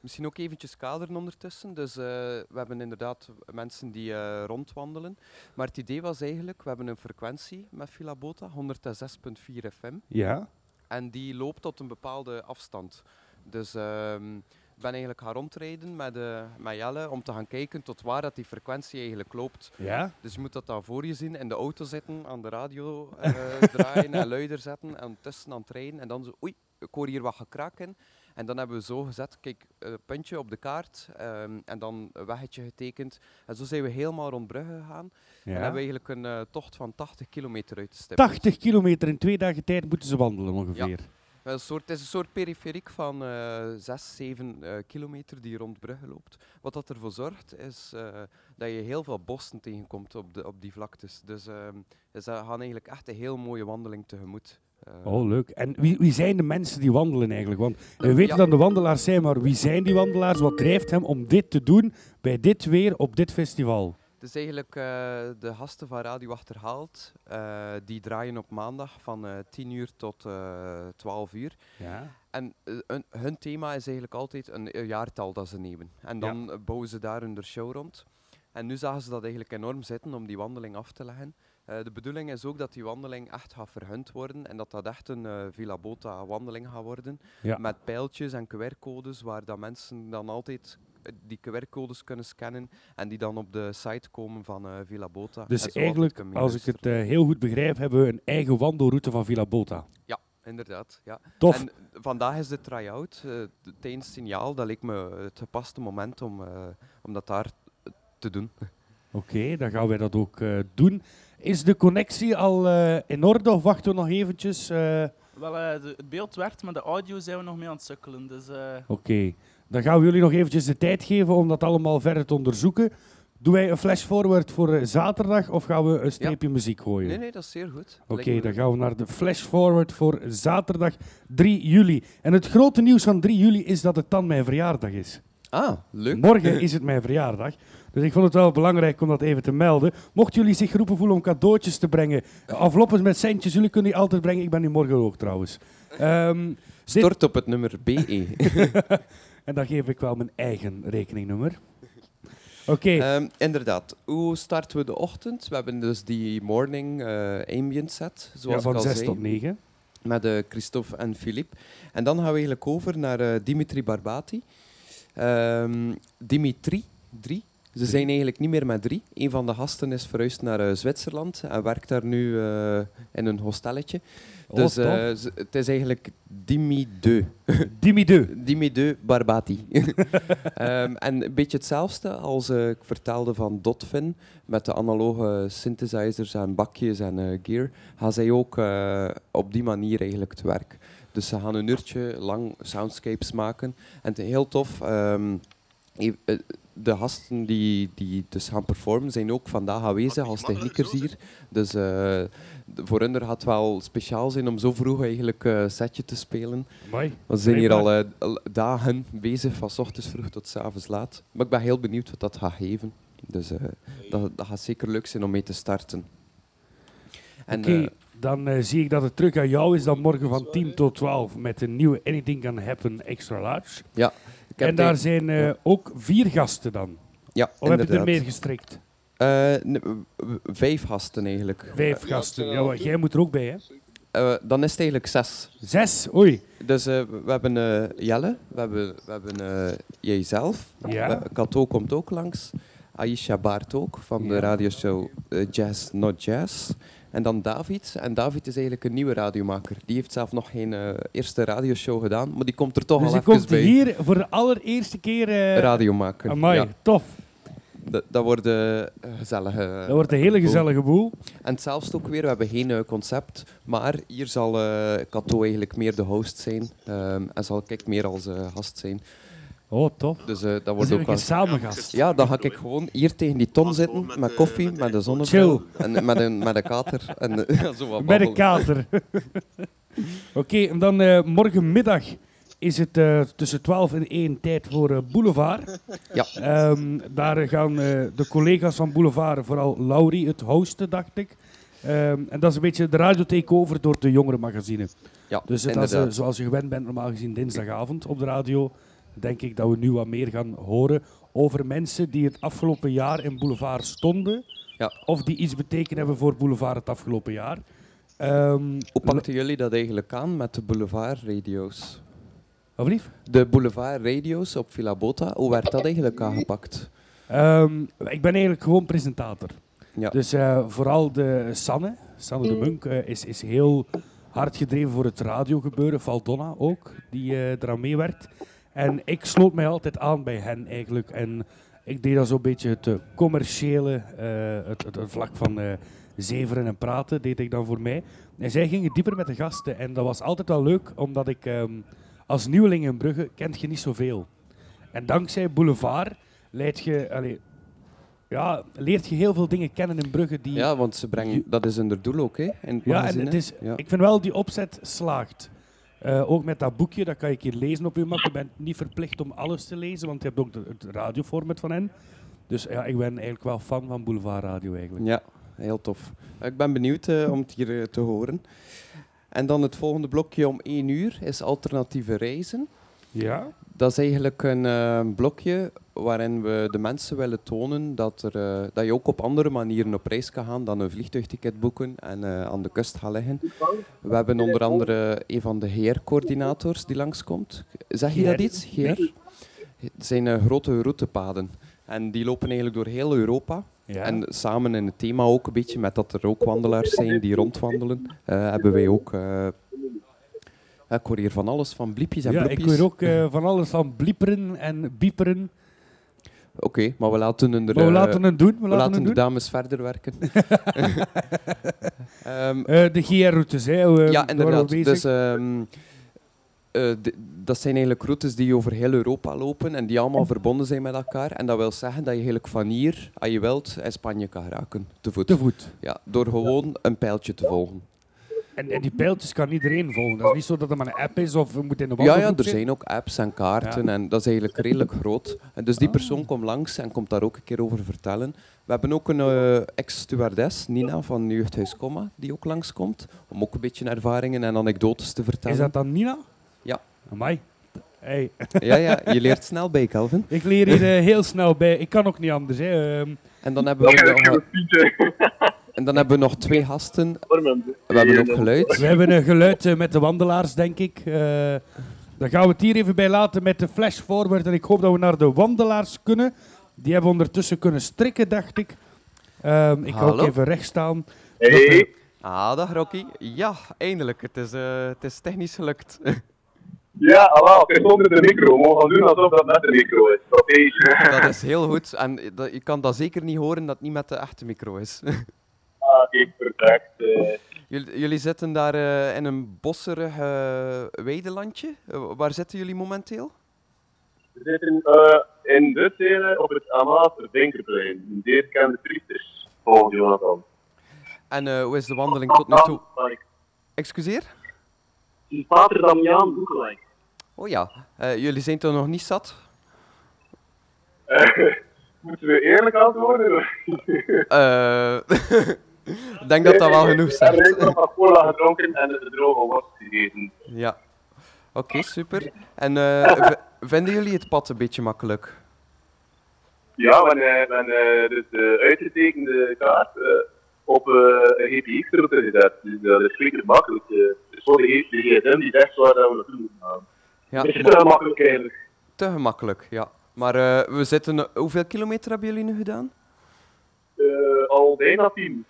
[SPEAKER 2] Misschien ook eventjes kaderen ondertussen. Dus eh, we hebben inderdaad mensen die eh, rondwandelen. Maar het idee was eigenlijk, we hebben een frequentie met Villa Bota, 106.4 FM.
[SPEAKER 1] Ja.
[SPEAKER 2] En die loopt tot een bepaalde afstand. Dus ehm, ik ben eigenlijk gaan rondrijden met, eh met Jelle om te gaan kijken tot waar dat die frequentie eigenlijk loopt.
[SPEAKER 1] Ja?
[SPEAKER 2] Dus je moet dat dan voor je zien, in de auto zitten, aan de radio eh, draaien en luider zetten en tussen aan het rijden. En dan zo, oei, ik hoor hier wat gekraken. En dan hebben we zo gezet, kijk, een puntje op de kaart ehm, en dan een weggetje getekend. En zo zijn we helemaal rond Brugge gegaan. En hebben we eigenlijk een eh, tocht van 80 kilometer uitgestippeld.
[SPEAKER 1] 80 kilometer in twee dagen tijd moeten ze wandelen ongeveer.
[SPEAKER 2] Een soort, het is een soort periferiek van eh 6, 7 eh, kilometer die rond Brugge loopt. Wat dat ervoor zorgt, is eh, dat je heel veel bossen tegenkomt op, de, op die vlaktes. Dus, ehm dus gaan eigenlijk echt een heel mooie wandeling tegemoet. Eh,
[SPEAKER 1] Oh, leuk. En wie, wie zijn de mensen die wandelen eigenlijk? Want we weten
[SPEAKER 2] Ja.
[SPEAKER 1] dat de wandelaars zijn, maar wie zijn die wandelaars? Wat drijft hem om dit te doen bij dit weer op dit festival?
[SPEAKER 2] Is eigenlijk eh, de gasten van Radio Achterhaald. eh, die draaien op maandag van eh 10 uur tot eh 12 uur.
[SPEAKER 1] Ja.
[SPEAKER 2] En eh, hun, hun thema is eigenlijk altijd een, jaartal dat ze nemen. En dan eh, bouwen ze daar hun show rond. En nu zagen ze dat eigenlijk enorm zitten om die wandeling af te leggen. Eh, de bedoeling is ook dat die wandeling echt gaat verhund worden en dat dat echt een eh, Villa Bota wandeling gaat worden.
[SPEAKER 1] Ja.
[SPEAKER 2] Met pijltjes en QR-codes waar dat mensen dan altijd eh, die QR-codes kunnen scannen en die dan op de site komen van eh, Villa Bota.
[SPEAKER 1] Dus eigenlijk, als ik het eh, heel goed begrijp, hebben we een eigen wandelroute van Villa Bota.
[SPEAKER 2] Ja, inderdaad. Ja.
[SPEAKER 1] Tof.
[SPEAKER 2] En vandaag is de try-out eh, tijdens signaal. Dat leek me het gepaste moment om, eh, om dat daar te doen.
[SPEAKER 1] Oké, dan gaan wij dat ook eh, doen. Is de connectie al eh, in orde of wachten we nog eventjes? eh?
[SPEAKER 3] Wel, eh, de- het beeld werkt, maar de audio zijn we nog mee aan het sukkelen. Dus, eh,
[SPEAKER 1] Oké, dan gaan we jullie nog eventjes de tijd geven om dat allemaal verder te onderzoeken. Doen wij een flash forward voor eh, zaterdag of gaan we een streepje muziek gooien?
[SPEAKER 2] Nee, nee, dat is zeer goed.
[SPEAKER 1] Oké, dan gaan we naar de flash forward voor zaterdag 3 juli. En het grote nieuws van 3 juli is dat het dan mijn verjaardag is.
[SPEAKER 2] Ah, leuk.
[SPEAKER 1] Morgen is het mijn verjaardag. Dus ik vond het wel belangrijk om dat even te melden. Mochten jullie zich geroepen voelen om cadeautjes te brengen, enveloppen met centjes, jullie kunnen die altijd brengen. Ik ben nu morgen ook trouwens. Ehm,
[SPEAKER 2] Stort op het nummer BE.
[SPEAKER 1] en dan geef ik wel mijn eigen rekeningnummer. Oké,
[SPEAKER 2] Ehm, inderdaad. Hoe starten we de ochtend? We hebben dus die morning eh, ambient set,
[SPEAKER 1] ja,
[SPEAKER 2] zoals
[SPEAKER 1] van
[SPEAKER 2] ik al
[SPEAKER 1] 6
[SPEAKER 2] zei.
[SPEAKER 1] tot 9.
[SPEAKER 2] met eh, Christophe en Philippe. En dan gaan we eigenlijk over naar eh, Dimitri Barbati. Ehm, Dimitri, drie. Ze zijn eigenlijk niet meer met drie. Een van de gasten is verhuisd naar eh, Zwitserland en werkt daar nu eh, in een hostelletje.
[SPEAKER 1] Oh,
[SPEAKER 2] dus eh, het is eigenlijk Dimi 2.
[SPEAKER 1] Dimi de.
[SPEAKER 2] Dimi 2 Barbati. Ehm, en een beetje hetzelfde als ik vertelde van Dotfin, met de analoge synthesizers en bakjes en gear, gaan zij ook op die manier eigenlijk te werk. Dus ze gaan een uurtje lang soundscapes maken. En het is heel tof. ehm, de gasten die, die dus gaan performen zijn ook vandaag aanwezig als techniekers hier. Dus eh, de- voor hun gaat het wel speciaal zijn om zo vroeg eigenlijk eh, een setje te spelen.
[SPEAKER 1] Mooi.
[SPEAKER 2] We zijn hier al, eh, al dagen bezig, van 's ochtends vroeg tot 's avonds laat. Maar ik ben heel benieuwd wat dat gaat geven. Dus eh, dat, dat gaat zeker leuk zijn om mee te starten. En,
[SPEAKER 1] Oké,
[SPEAKER 2] eh,
[SPEAKER 1] dan eh, zie ik dat het terug aan jou is dan morgen van 10 tot 12 met een nieuwe Anything Can Happen Extra Large.
[SPEAKER 2] heb
[SPEAKER 1] En daar
[SPEAKER 2] de-
[SPEAKER 1] zijn eh,
[SPEAKER 2] ja.
[SPEAKER 1] ook vier gasten dan.
[SPEAKER 2] ja,
[SPEAKER 1] Of heb je er
[SPEAKER 2] inderdaad.
[SPEAKER 1] meer gestrikt?
[SPEAKER 2] Eh, vijf gasten eigenlijk.
[SPEAKER 1] Vijf gasten. Ja, jij moet er ook bij, hè?
[SPEAKER 2] Eh, dan is het eigenlijk zes.
[SPEAKER 1] Zes? Oei.
[SPEAKER 2] Dus eh, we hebben eh, Jelle, we hebben, we hebben eh, jijzelf.
[SPEAKER 1] Ja.
[SPEAKER 2] Kato komt ook langs. Aisha Baart ook, van
[SPEAKER 1] Ja.
[SPEAKER 2] de radioshow Jazz Not Jazz. En dan David. En David is eigenlijk een nieuwe radiomaker. Die heeft zelf nog geen eh, eerste radioshow gedaan, maar die komt er toch
[SPEAKER 1] Dus
[SPEAKER 2] al even
[SPEAKER 1] komt
[SPEAKER 2] bij.
[SPEAKER 1] hier voor de allereerste keer... eh
[SPEAKER 2] Radio maken.
[SPEAKER 1] Amai,
[SPEAKER 2] Ja.
[SPEAKER 1] tof.
[SPEAKER 2] Dat dat, wordt een gezellige...
[SPEAKER 1] Dat wordt een hele gezellige boel.
[SPEAKER 2] En hetzelfde ook weer, we hebben geen eh, concept, maar hier zal eh Cato eigenlijk meer de host zijn ehm, en zal ik meer als eh, gast zijn.
[SPEAKER 1] Oh, tof.
[SPEAKER 2] Dus eh, dat wordt
[SPEAKER 1] zijn
[SPEAKER 2] ook
[SPEAKER 1] we
[SPEAKER 2] wel...
[SPEAKER 1] samen gast.
[SPEAKER 2] Ja, dan ga ik gewoon hier tegen die ton zitten, met koffie, met een zonnebril en met een, met een kater. En eh, zo wat
[SPEAKER 1] Met een kater. Oké, en dan eh, morgenmiddag is het eh, tussen 12 en 1 tijd voor eh, Boulevard.
[SPEAKER 2] Ja.
[SPEAKER 1] Ehm, daar gaan eh, de collega's van Boulevard, vooral Laurie, het hosten, dacht ik. Ehm, en dat is een beetje de radio takeover door de jongere magazine.
[SPEAKER 2] Ja,
[SPEAKER 1] Dus het, als, eh, zoals je gewend bent, normaal gezien dinsdagavond op de radio, denk ik dat we nu wat meer gaan horen over mensen die het afgelopen jaar in Boulevard stonden.
[SPEAKER 2] Ja.
[SPEAKER 1] Of die iets betekend hebben voor Boulevard het afgelopen jaar. Ehm,
[SPEAKER 2] Hoe pakten jullie dat eigenlijk aan met de boulevard radio's?
[SPEAKER 1] Wat lief?
[SPEAKER 2] De boulevard radio's op Villa Bota, hoe werd dat eigenlijk aangepakt?
[SPEAKER 1] Ehm, ik ben eigenlijk gewoon presentator.
[SPEAKER 2] Ja.
[SPEAKER 1] Dus eh, vooral de Sanne, Sanne de Munk, eh, is, is heel hard gedreven voor het radiogebeuren. Valdonna ook, die eh eraan meewerkt. En ik sloot mij altijd aan bij hen eigenlijk. En ik deed dan zo'n beetje het eh, commerciële, eh, het, het, het vlak van eh, zeveren en praten, deed ik dan voor mij. En zij gingen dieper met de gasten. En dat was altijd wel leuk, omdat ik ehm, als nieuweling in Brugge kent je niet zoveel. En dankzij Boulevard leid je, allee, ja, leert je heel veel dingen kennen in Brugge die...
[SPEAKER 2] Ja, want ze brengen, dat is hun doel ook, hè? In het
[SPEAKER 1] Ja, en het is,
[SPEAKER 2] Ja.
[SPEAKER 1] ik vind wel die opzet slaagt. Eh, ook met dat boekje, dat kan je keer lezen op je mak. Je bent niet verplicht om alles te lezen, want je hebt ook de- het radioformat van hen. Dus ja, ik ben eigenlijk wel fan van Boulevard Radio eigenlijk.
[SPEAKER 2] Ja, heel tof. Ik ben benieuwd eh, om het hier eh, te horen. En dan het volgende blokje om 1 uur is alternatieve reizen.
[SPEAKER 1] Ja?
[SPEAKER 2] Dat is eigenlijk een eh, blokje waarin we de mensen willen tonen dat, er, eh, dat je ook op andere manieren op reis kan gaan dan een vliegtuigticket boeken en eh, aan de kust gaan liggen. We hebben onder andere een van de GR-coördinators die langskomt. Zeg je dat iets? GR? Het zijn grote routepaden. En die lopen eigenlijk door heel Europa.
[SPEAKER 1] Ja.
[SPEAKER 2] En samen in het thema ook een beetje met dat er ook wandelaars zijn die rondwandelen, hebben wij ook... eh, ik hoor hier van alles, van bliepjes en
[SPEAKER 1] ja, ik hoor ook eh, van alles van blieperen en bieperen.
[SPEAKER 2] Oké, maar we laten hun er,
[SPEAKER 1] Maar we
[SPEAKER 2] eh,
[SPEAKER 1] laten het doen. We
[SPEAKER 2] we
[SPEAKER 1] laten
[SPEAKER 2] de
[SPEAKER 1] doen.
[SPEAKER 2] dames verder werken. Ehm,
[SPEAKER 1] Eh, de GR-routes, hè. eh,
[SPEAKER 2] ja, inderdaad. Dus, ehm, eh, dat zijn eigenlijk routes die over heel Europa lopen en die allemaal verbonden zijn met elkaar. En dat wil zeggen dat je eigenlijk van hier, als je wilt, in Spanje kan geraken. Te voet.
[SPEAKER 1] Te voet.
[SPEAKER 2] Ja, door gewoon een pijltje te volgen.
[SPEAKER 1] En, en die pijltjes kan iedereen volgen. Dat is niet zo dat er maar een app is of we moeten in de
[SPEAKER 2] Ja, ja, er
[SPEAKER 1] zijn.
[SPEAKER 2] ook apps en kaarten
[SPEAKER 1] Ja.
[SPEAKER 2] en dat is eigenlijk redelijk groot. En dus die
[SPEAKER 1] Ah.
[SPEAKER 2] persoon komt langs en komt daar ook een keer over vertellen. We hebben ook een eh, ex-stewardess, Nina van Jeugdhuis Comma, die ook langskomt. Om ook een beetje ervaringen en anekdotes te vertellen.
[SPEAKER 1] Is dat dan Nina?
[SPEAKER 2] Ja.
[SPEAKER 1] Amai. Hey.
[SPEAKER 2] Ja, ja, je leert snel bij, Calvin.
[SPEAKER 1] Ik leer hier eh, heel snel bij. Ik kan ook niet anders. Hè. Ehm,
[SPEAKER 2] En dan hebben we nog, en dan hebben we nog twee gasten. We hebben ook geluid.
[SPEAKER 1] we hebben een geluid eh, met de wandelaars, denk ik. Eh, dan gaan we het hier even bij laten met de flash forward. En ik hoop dat we naar de wandelaars kunnen. Die hebben ondertussen kunnen strikken, dacht ik. Ehm, ik ga ook even recht staan.
[SPEAKER 8] Hey.
[SPEAKER 2] Ah, dag Rocky. Ja, eindelijk. Het is, eh, het is technisch gelukt.
[SPEAKER 8] Ja, Allah, het is onder de micro. We mogen doen alsof dat met de micro is. Oké.
[SPEAKER 2] Dat is heel goed. En dat, je kan dat zeker niet horen dat het niet met de echte micro is.
[SPEAKER 8] Eh,
[SPEAKER 2] Jullie, jullie zitten daar eh, in een bosserig eh, weidelandje. Waar zitten jullie momenteel?
[SPEAKER 8] we zitten in Dutselen op het Amater Dinkerplein. Een zeer bekende priesters. Volgens Jonathan.
[SPEAKER 2] En hoe is de wandeling tot nu toe? Excuseer?
[SPEAKER 8] Pater Damiaan Boekelijk.
[SPEAKER 2] Oh ja, jullie zijn toch nog niet zat?
[SPEAKER 8] Moeten we eerlijk antwoorden?
[SPEAKER 2] Ik denk dat dat wel genoeg
[SPEAKER 8] Ik heb nog cola gedronken en de droge worst gegeten.
[SPEAKER 2] Ja. Oké, super. En eh, vinden jullie het pad een beetje makkelijk?
[SPEAKER 8] Ja, we eh, dus de uitgetekende kaart eh, op eh, een GPX-route gezet. Dus dat is zeker makkelijk. dus voor de, GSM die zegt waar we naartoe moeten gaan.
[SPEAKER 2] Ja,
[SPEAKER 8] het is
[SPEAKER 2] maar-
[SPEAKER 8] wel makkelijk eigenlijk.
[SPEAKER 2] te gemakkelijk, ja. Maar we zitten... Hoeveel kilometer hebben jullie nu gedaan?
[SPEAKER 8] Al bijna tien.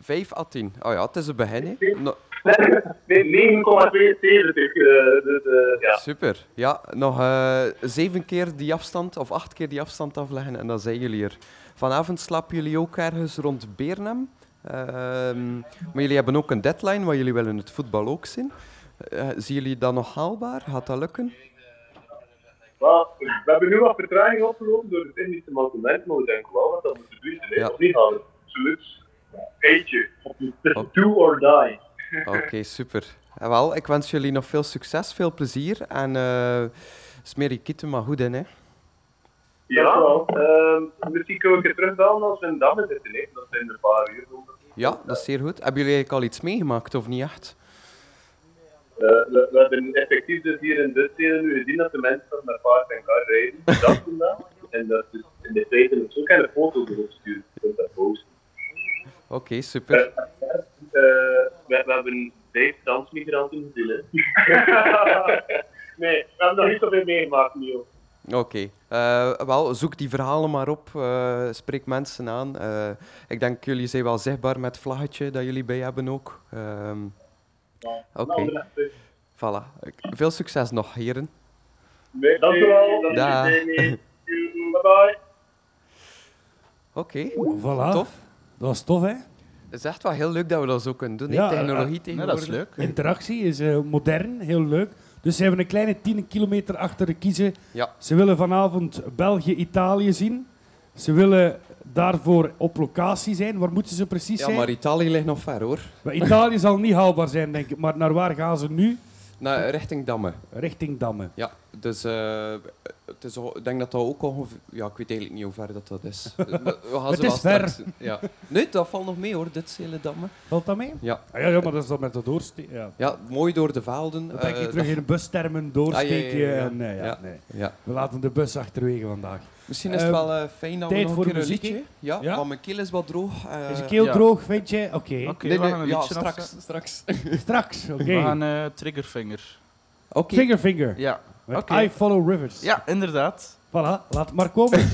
[SPEAKER 2] 5 à 10. Oh ja, het is een begin. No-
[SPEAKER 8] Nee, 9,72. eh, dus, eh, ja.
[SPEAKER 2] Super. Ja, nog eh, zeven keer die afstand, of acht keer die afstand afleggen en dan zijn jullie er. Vanavond slapen jullie ook ergens rond Beernam. Ehm, maar jullie hebben ook een deadline, want jullie willen het voetbal ook zien. Eh, zien jullie dat nog haalbaar? Gaat dat lukken?
[SPEAKER 8] We hebben nu wat vertraging opgelopen door het technische mankement, maar we denken wel dat dat moet doen. Nee,
[SPEAKER 2] Ja.
[SPEAKER 8] Absoluut. Eentje. Het is do or die.
[SPEAKER 2] Oké, super. En wel, ik wens jullie nog veel succes, veel plezier en eh smeer je kitten maar goed in. Hè.
[SPEAKER 8] Ja, ehm, misschien kunnen we keer terugbellen als we in Damme zitten. Hè. Dat zijn er een paar uur. over.
[SPEAKER 2] Ja, dat is zeer goed. Hebben jullie eigenlijk al iets meegemaakt of niet echt?
[SPEAKER 8] Eh, we, we hebben effectief dus hier in Duitsland nu gezien dat de mensen met paard en kar rijden. Dat vandaag. En dat is in de feiten ook ook een foto sturen. Dat dat
[SPEAKER 2] Oké, super.
[SPEAKER 8] Eh, we, we hebben vijf transmigranten gezien. Hè. nee, we hebben nog niet zoveel meegemaakt, Niel.
[SPEAKER 2] Oké. Eh, wel, zoek die verhalen maar op. eh, spreek mensen aan. Eh, ik denk jullie zijn wel zichtbaar met het vlaggetje dat jullie bij hebben ook. Ehm, Oké.
[SPEAKER 8] Nou,
[SPEAKER 2] Voilà. Veel succes nog, heren.
[SPEAKER 8] Nee, Dank u wel.
[SPEAKER 2] Dag.
[SPEAKER 8] Bye bye.
[SPEAKER 2] Oké.
[SPEAKER 1] Voilà.
[SPEAKER 2] Tof.
[SPEAKER 1] Dat was tof, hè?
[SPEAKER 2] Het is echt wel heel leuk dat we dat zo kunnen doen.
[SPEAKER 1] Ja,
[SPEAKER 2] Technologie
[SPEAKER 1] eh,
[SPEAKER 2] tegenwoordig.
[SPEAKER 1] Interactie is eh, modern, heel leuk. Dus ze hebben een kleine 10 kilometer achter de kiezen.
[SPEAKER 2] Ja.
[SPEAKER 1] Ze willen vanavond België-Italië zien. Ze willen daarvoor op locatie zijn. Waar moeten ze precies
[SPEAKER 2] Ja,
[SPEAKER 1] zijn?
[SPEAKER 2] maar Italië ligt nog ver hoor.
[SPEAKER 1] Maar Italië zal niet haalbaar zijn, denk ik. Maar naar waar gaan ze nu?
[SPEAKER 2] Naar, richting Damme.
[SPEAKER 1] Richting Damme.
[SPEAKER 2] Ja, dus eh, het is, ik denk dat dat ook ongeveer... Ja, ik weet eigenlijk niet hoe ver dat, dat is. We gaan
[SPEAKER 1] Het
[SPEAKER 2] ze
[SPEAKER 1] is ver.
[SPEAKER 2] straks- Ja. Nee, dat valt nog mee hoor, dit hele Damme.
[SPEAKER 1] Valt dat mee?
[SPEAKER 2] Ja.
[SPEAKER 1] Ah, ja, ja, maar dat is dan met de doorsteken. Ja.
[SPEAKER 2] Ja, mooi door de velden.
[SPEAKER 1] Dan denk je
[SPEAKER 2] eh,
[SPEAKER 1] terug
[SPEAKER 2] dat-
[SPEAKER 1] in bustermen, doorsteken.
[SPEAKER 2] Ah, ja, ja, ja, ja.
[SPEAKER 1] En, nee, ja,
[SPEAKER 2] Ja.
[SPEAKER 1] nee.
[SPEAKER 2] Ja.
[SPEAKER 1] We laten de bus achterwege vandaag.
[SPEAKER 2] Misschien is het wel eh, fijn dat we nog een keer een liedje... Ja,
[SPEAKER 1] Ja?
[SPEAKER 2] want mijn keel is wat droog. eh,
[SPEAKER 1] Is je keel
[SPEAKER 9] ja.
[SPEAKER 1] droog, vind je? Oké.
[SPEAKER 9] Oké,
[SPEAKER 2] nee,
[SPEAKER 9] we
[SPEAKER 2] nee,
[SPEAKER 9] gaan een
[SPEAKER 2] ja,
[SPEAKER 9] liedje
[SPEAKER 2] straks, straks.
[SPEAKER 1] Straks, oké.
[SPEAKER 9] We gaan eh, Triggerfinger.
[SPEAKER 2] Oké.
[SPEAKER 1] Finger Finger.
[SPEAKER 9] Ja. Oké.
[SPEAKER 1] I Follow Rivers.
[SPEAKER 9] Ja, inderdaad.
[SPEAKER 1] Voilà, laat het maar komen.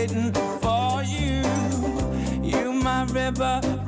[SPEAKER 10] Waiting for you. You, my river.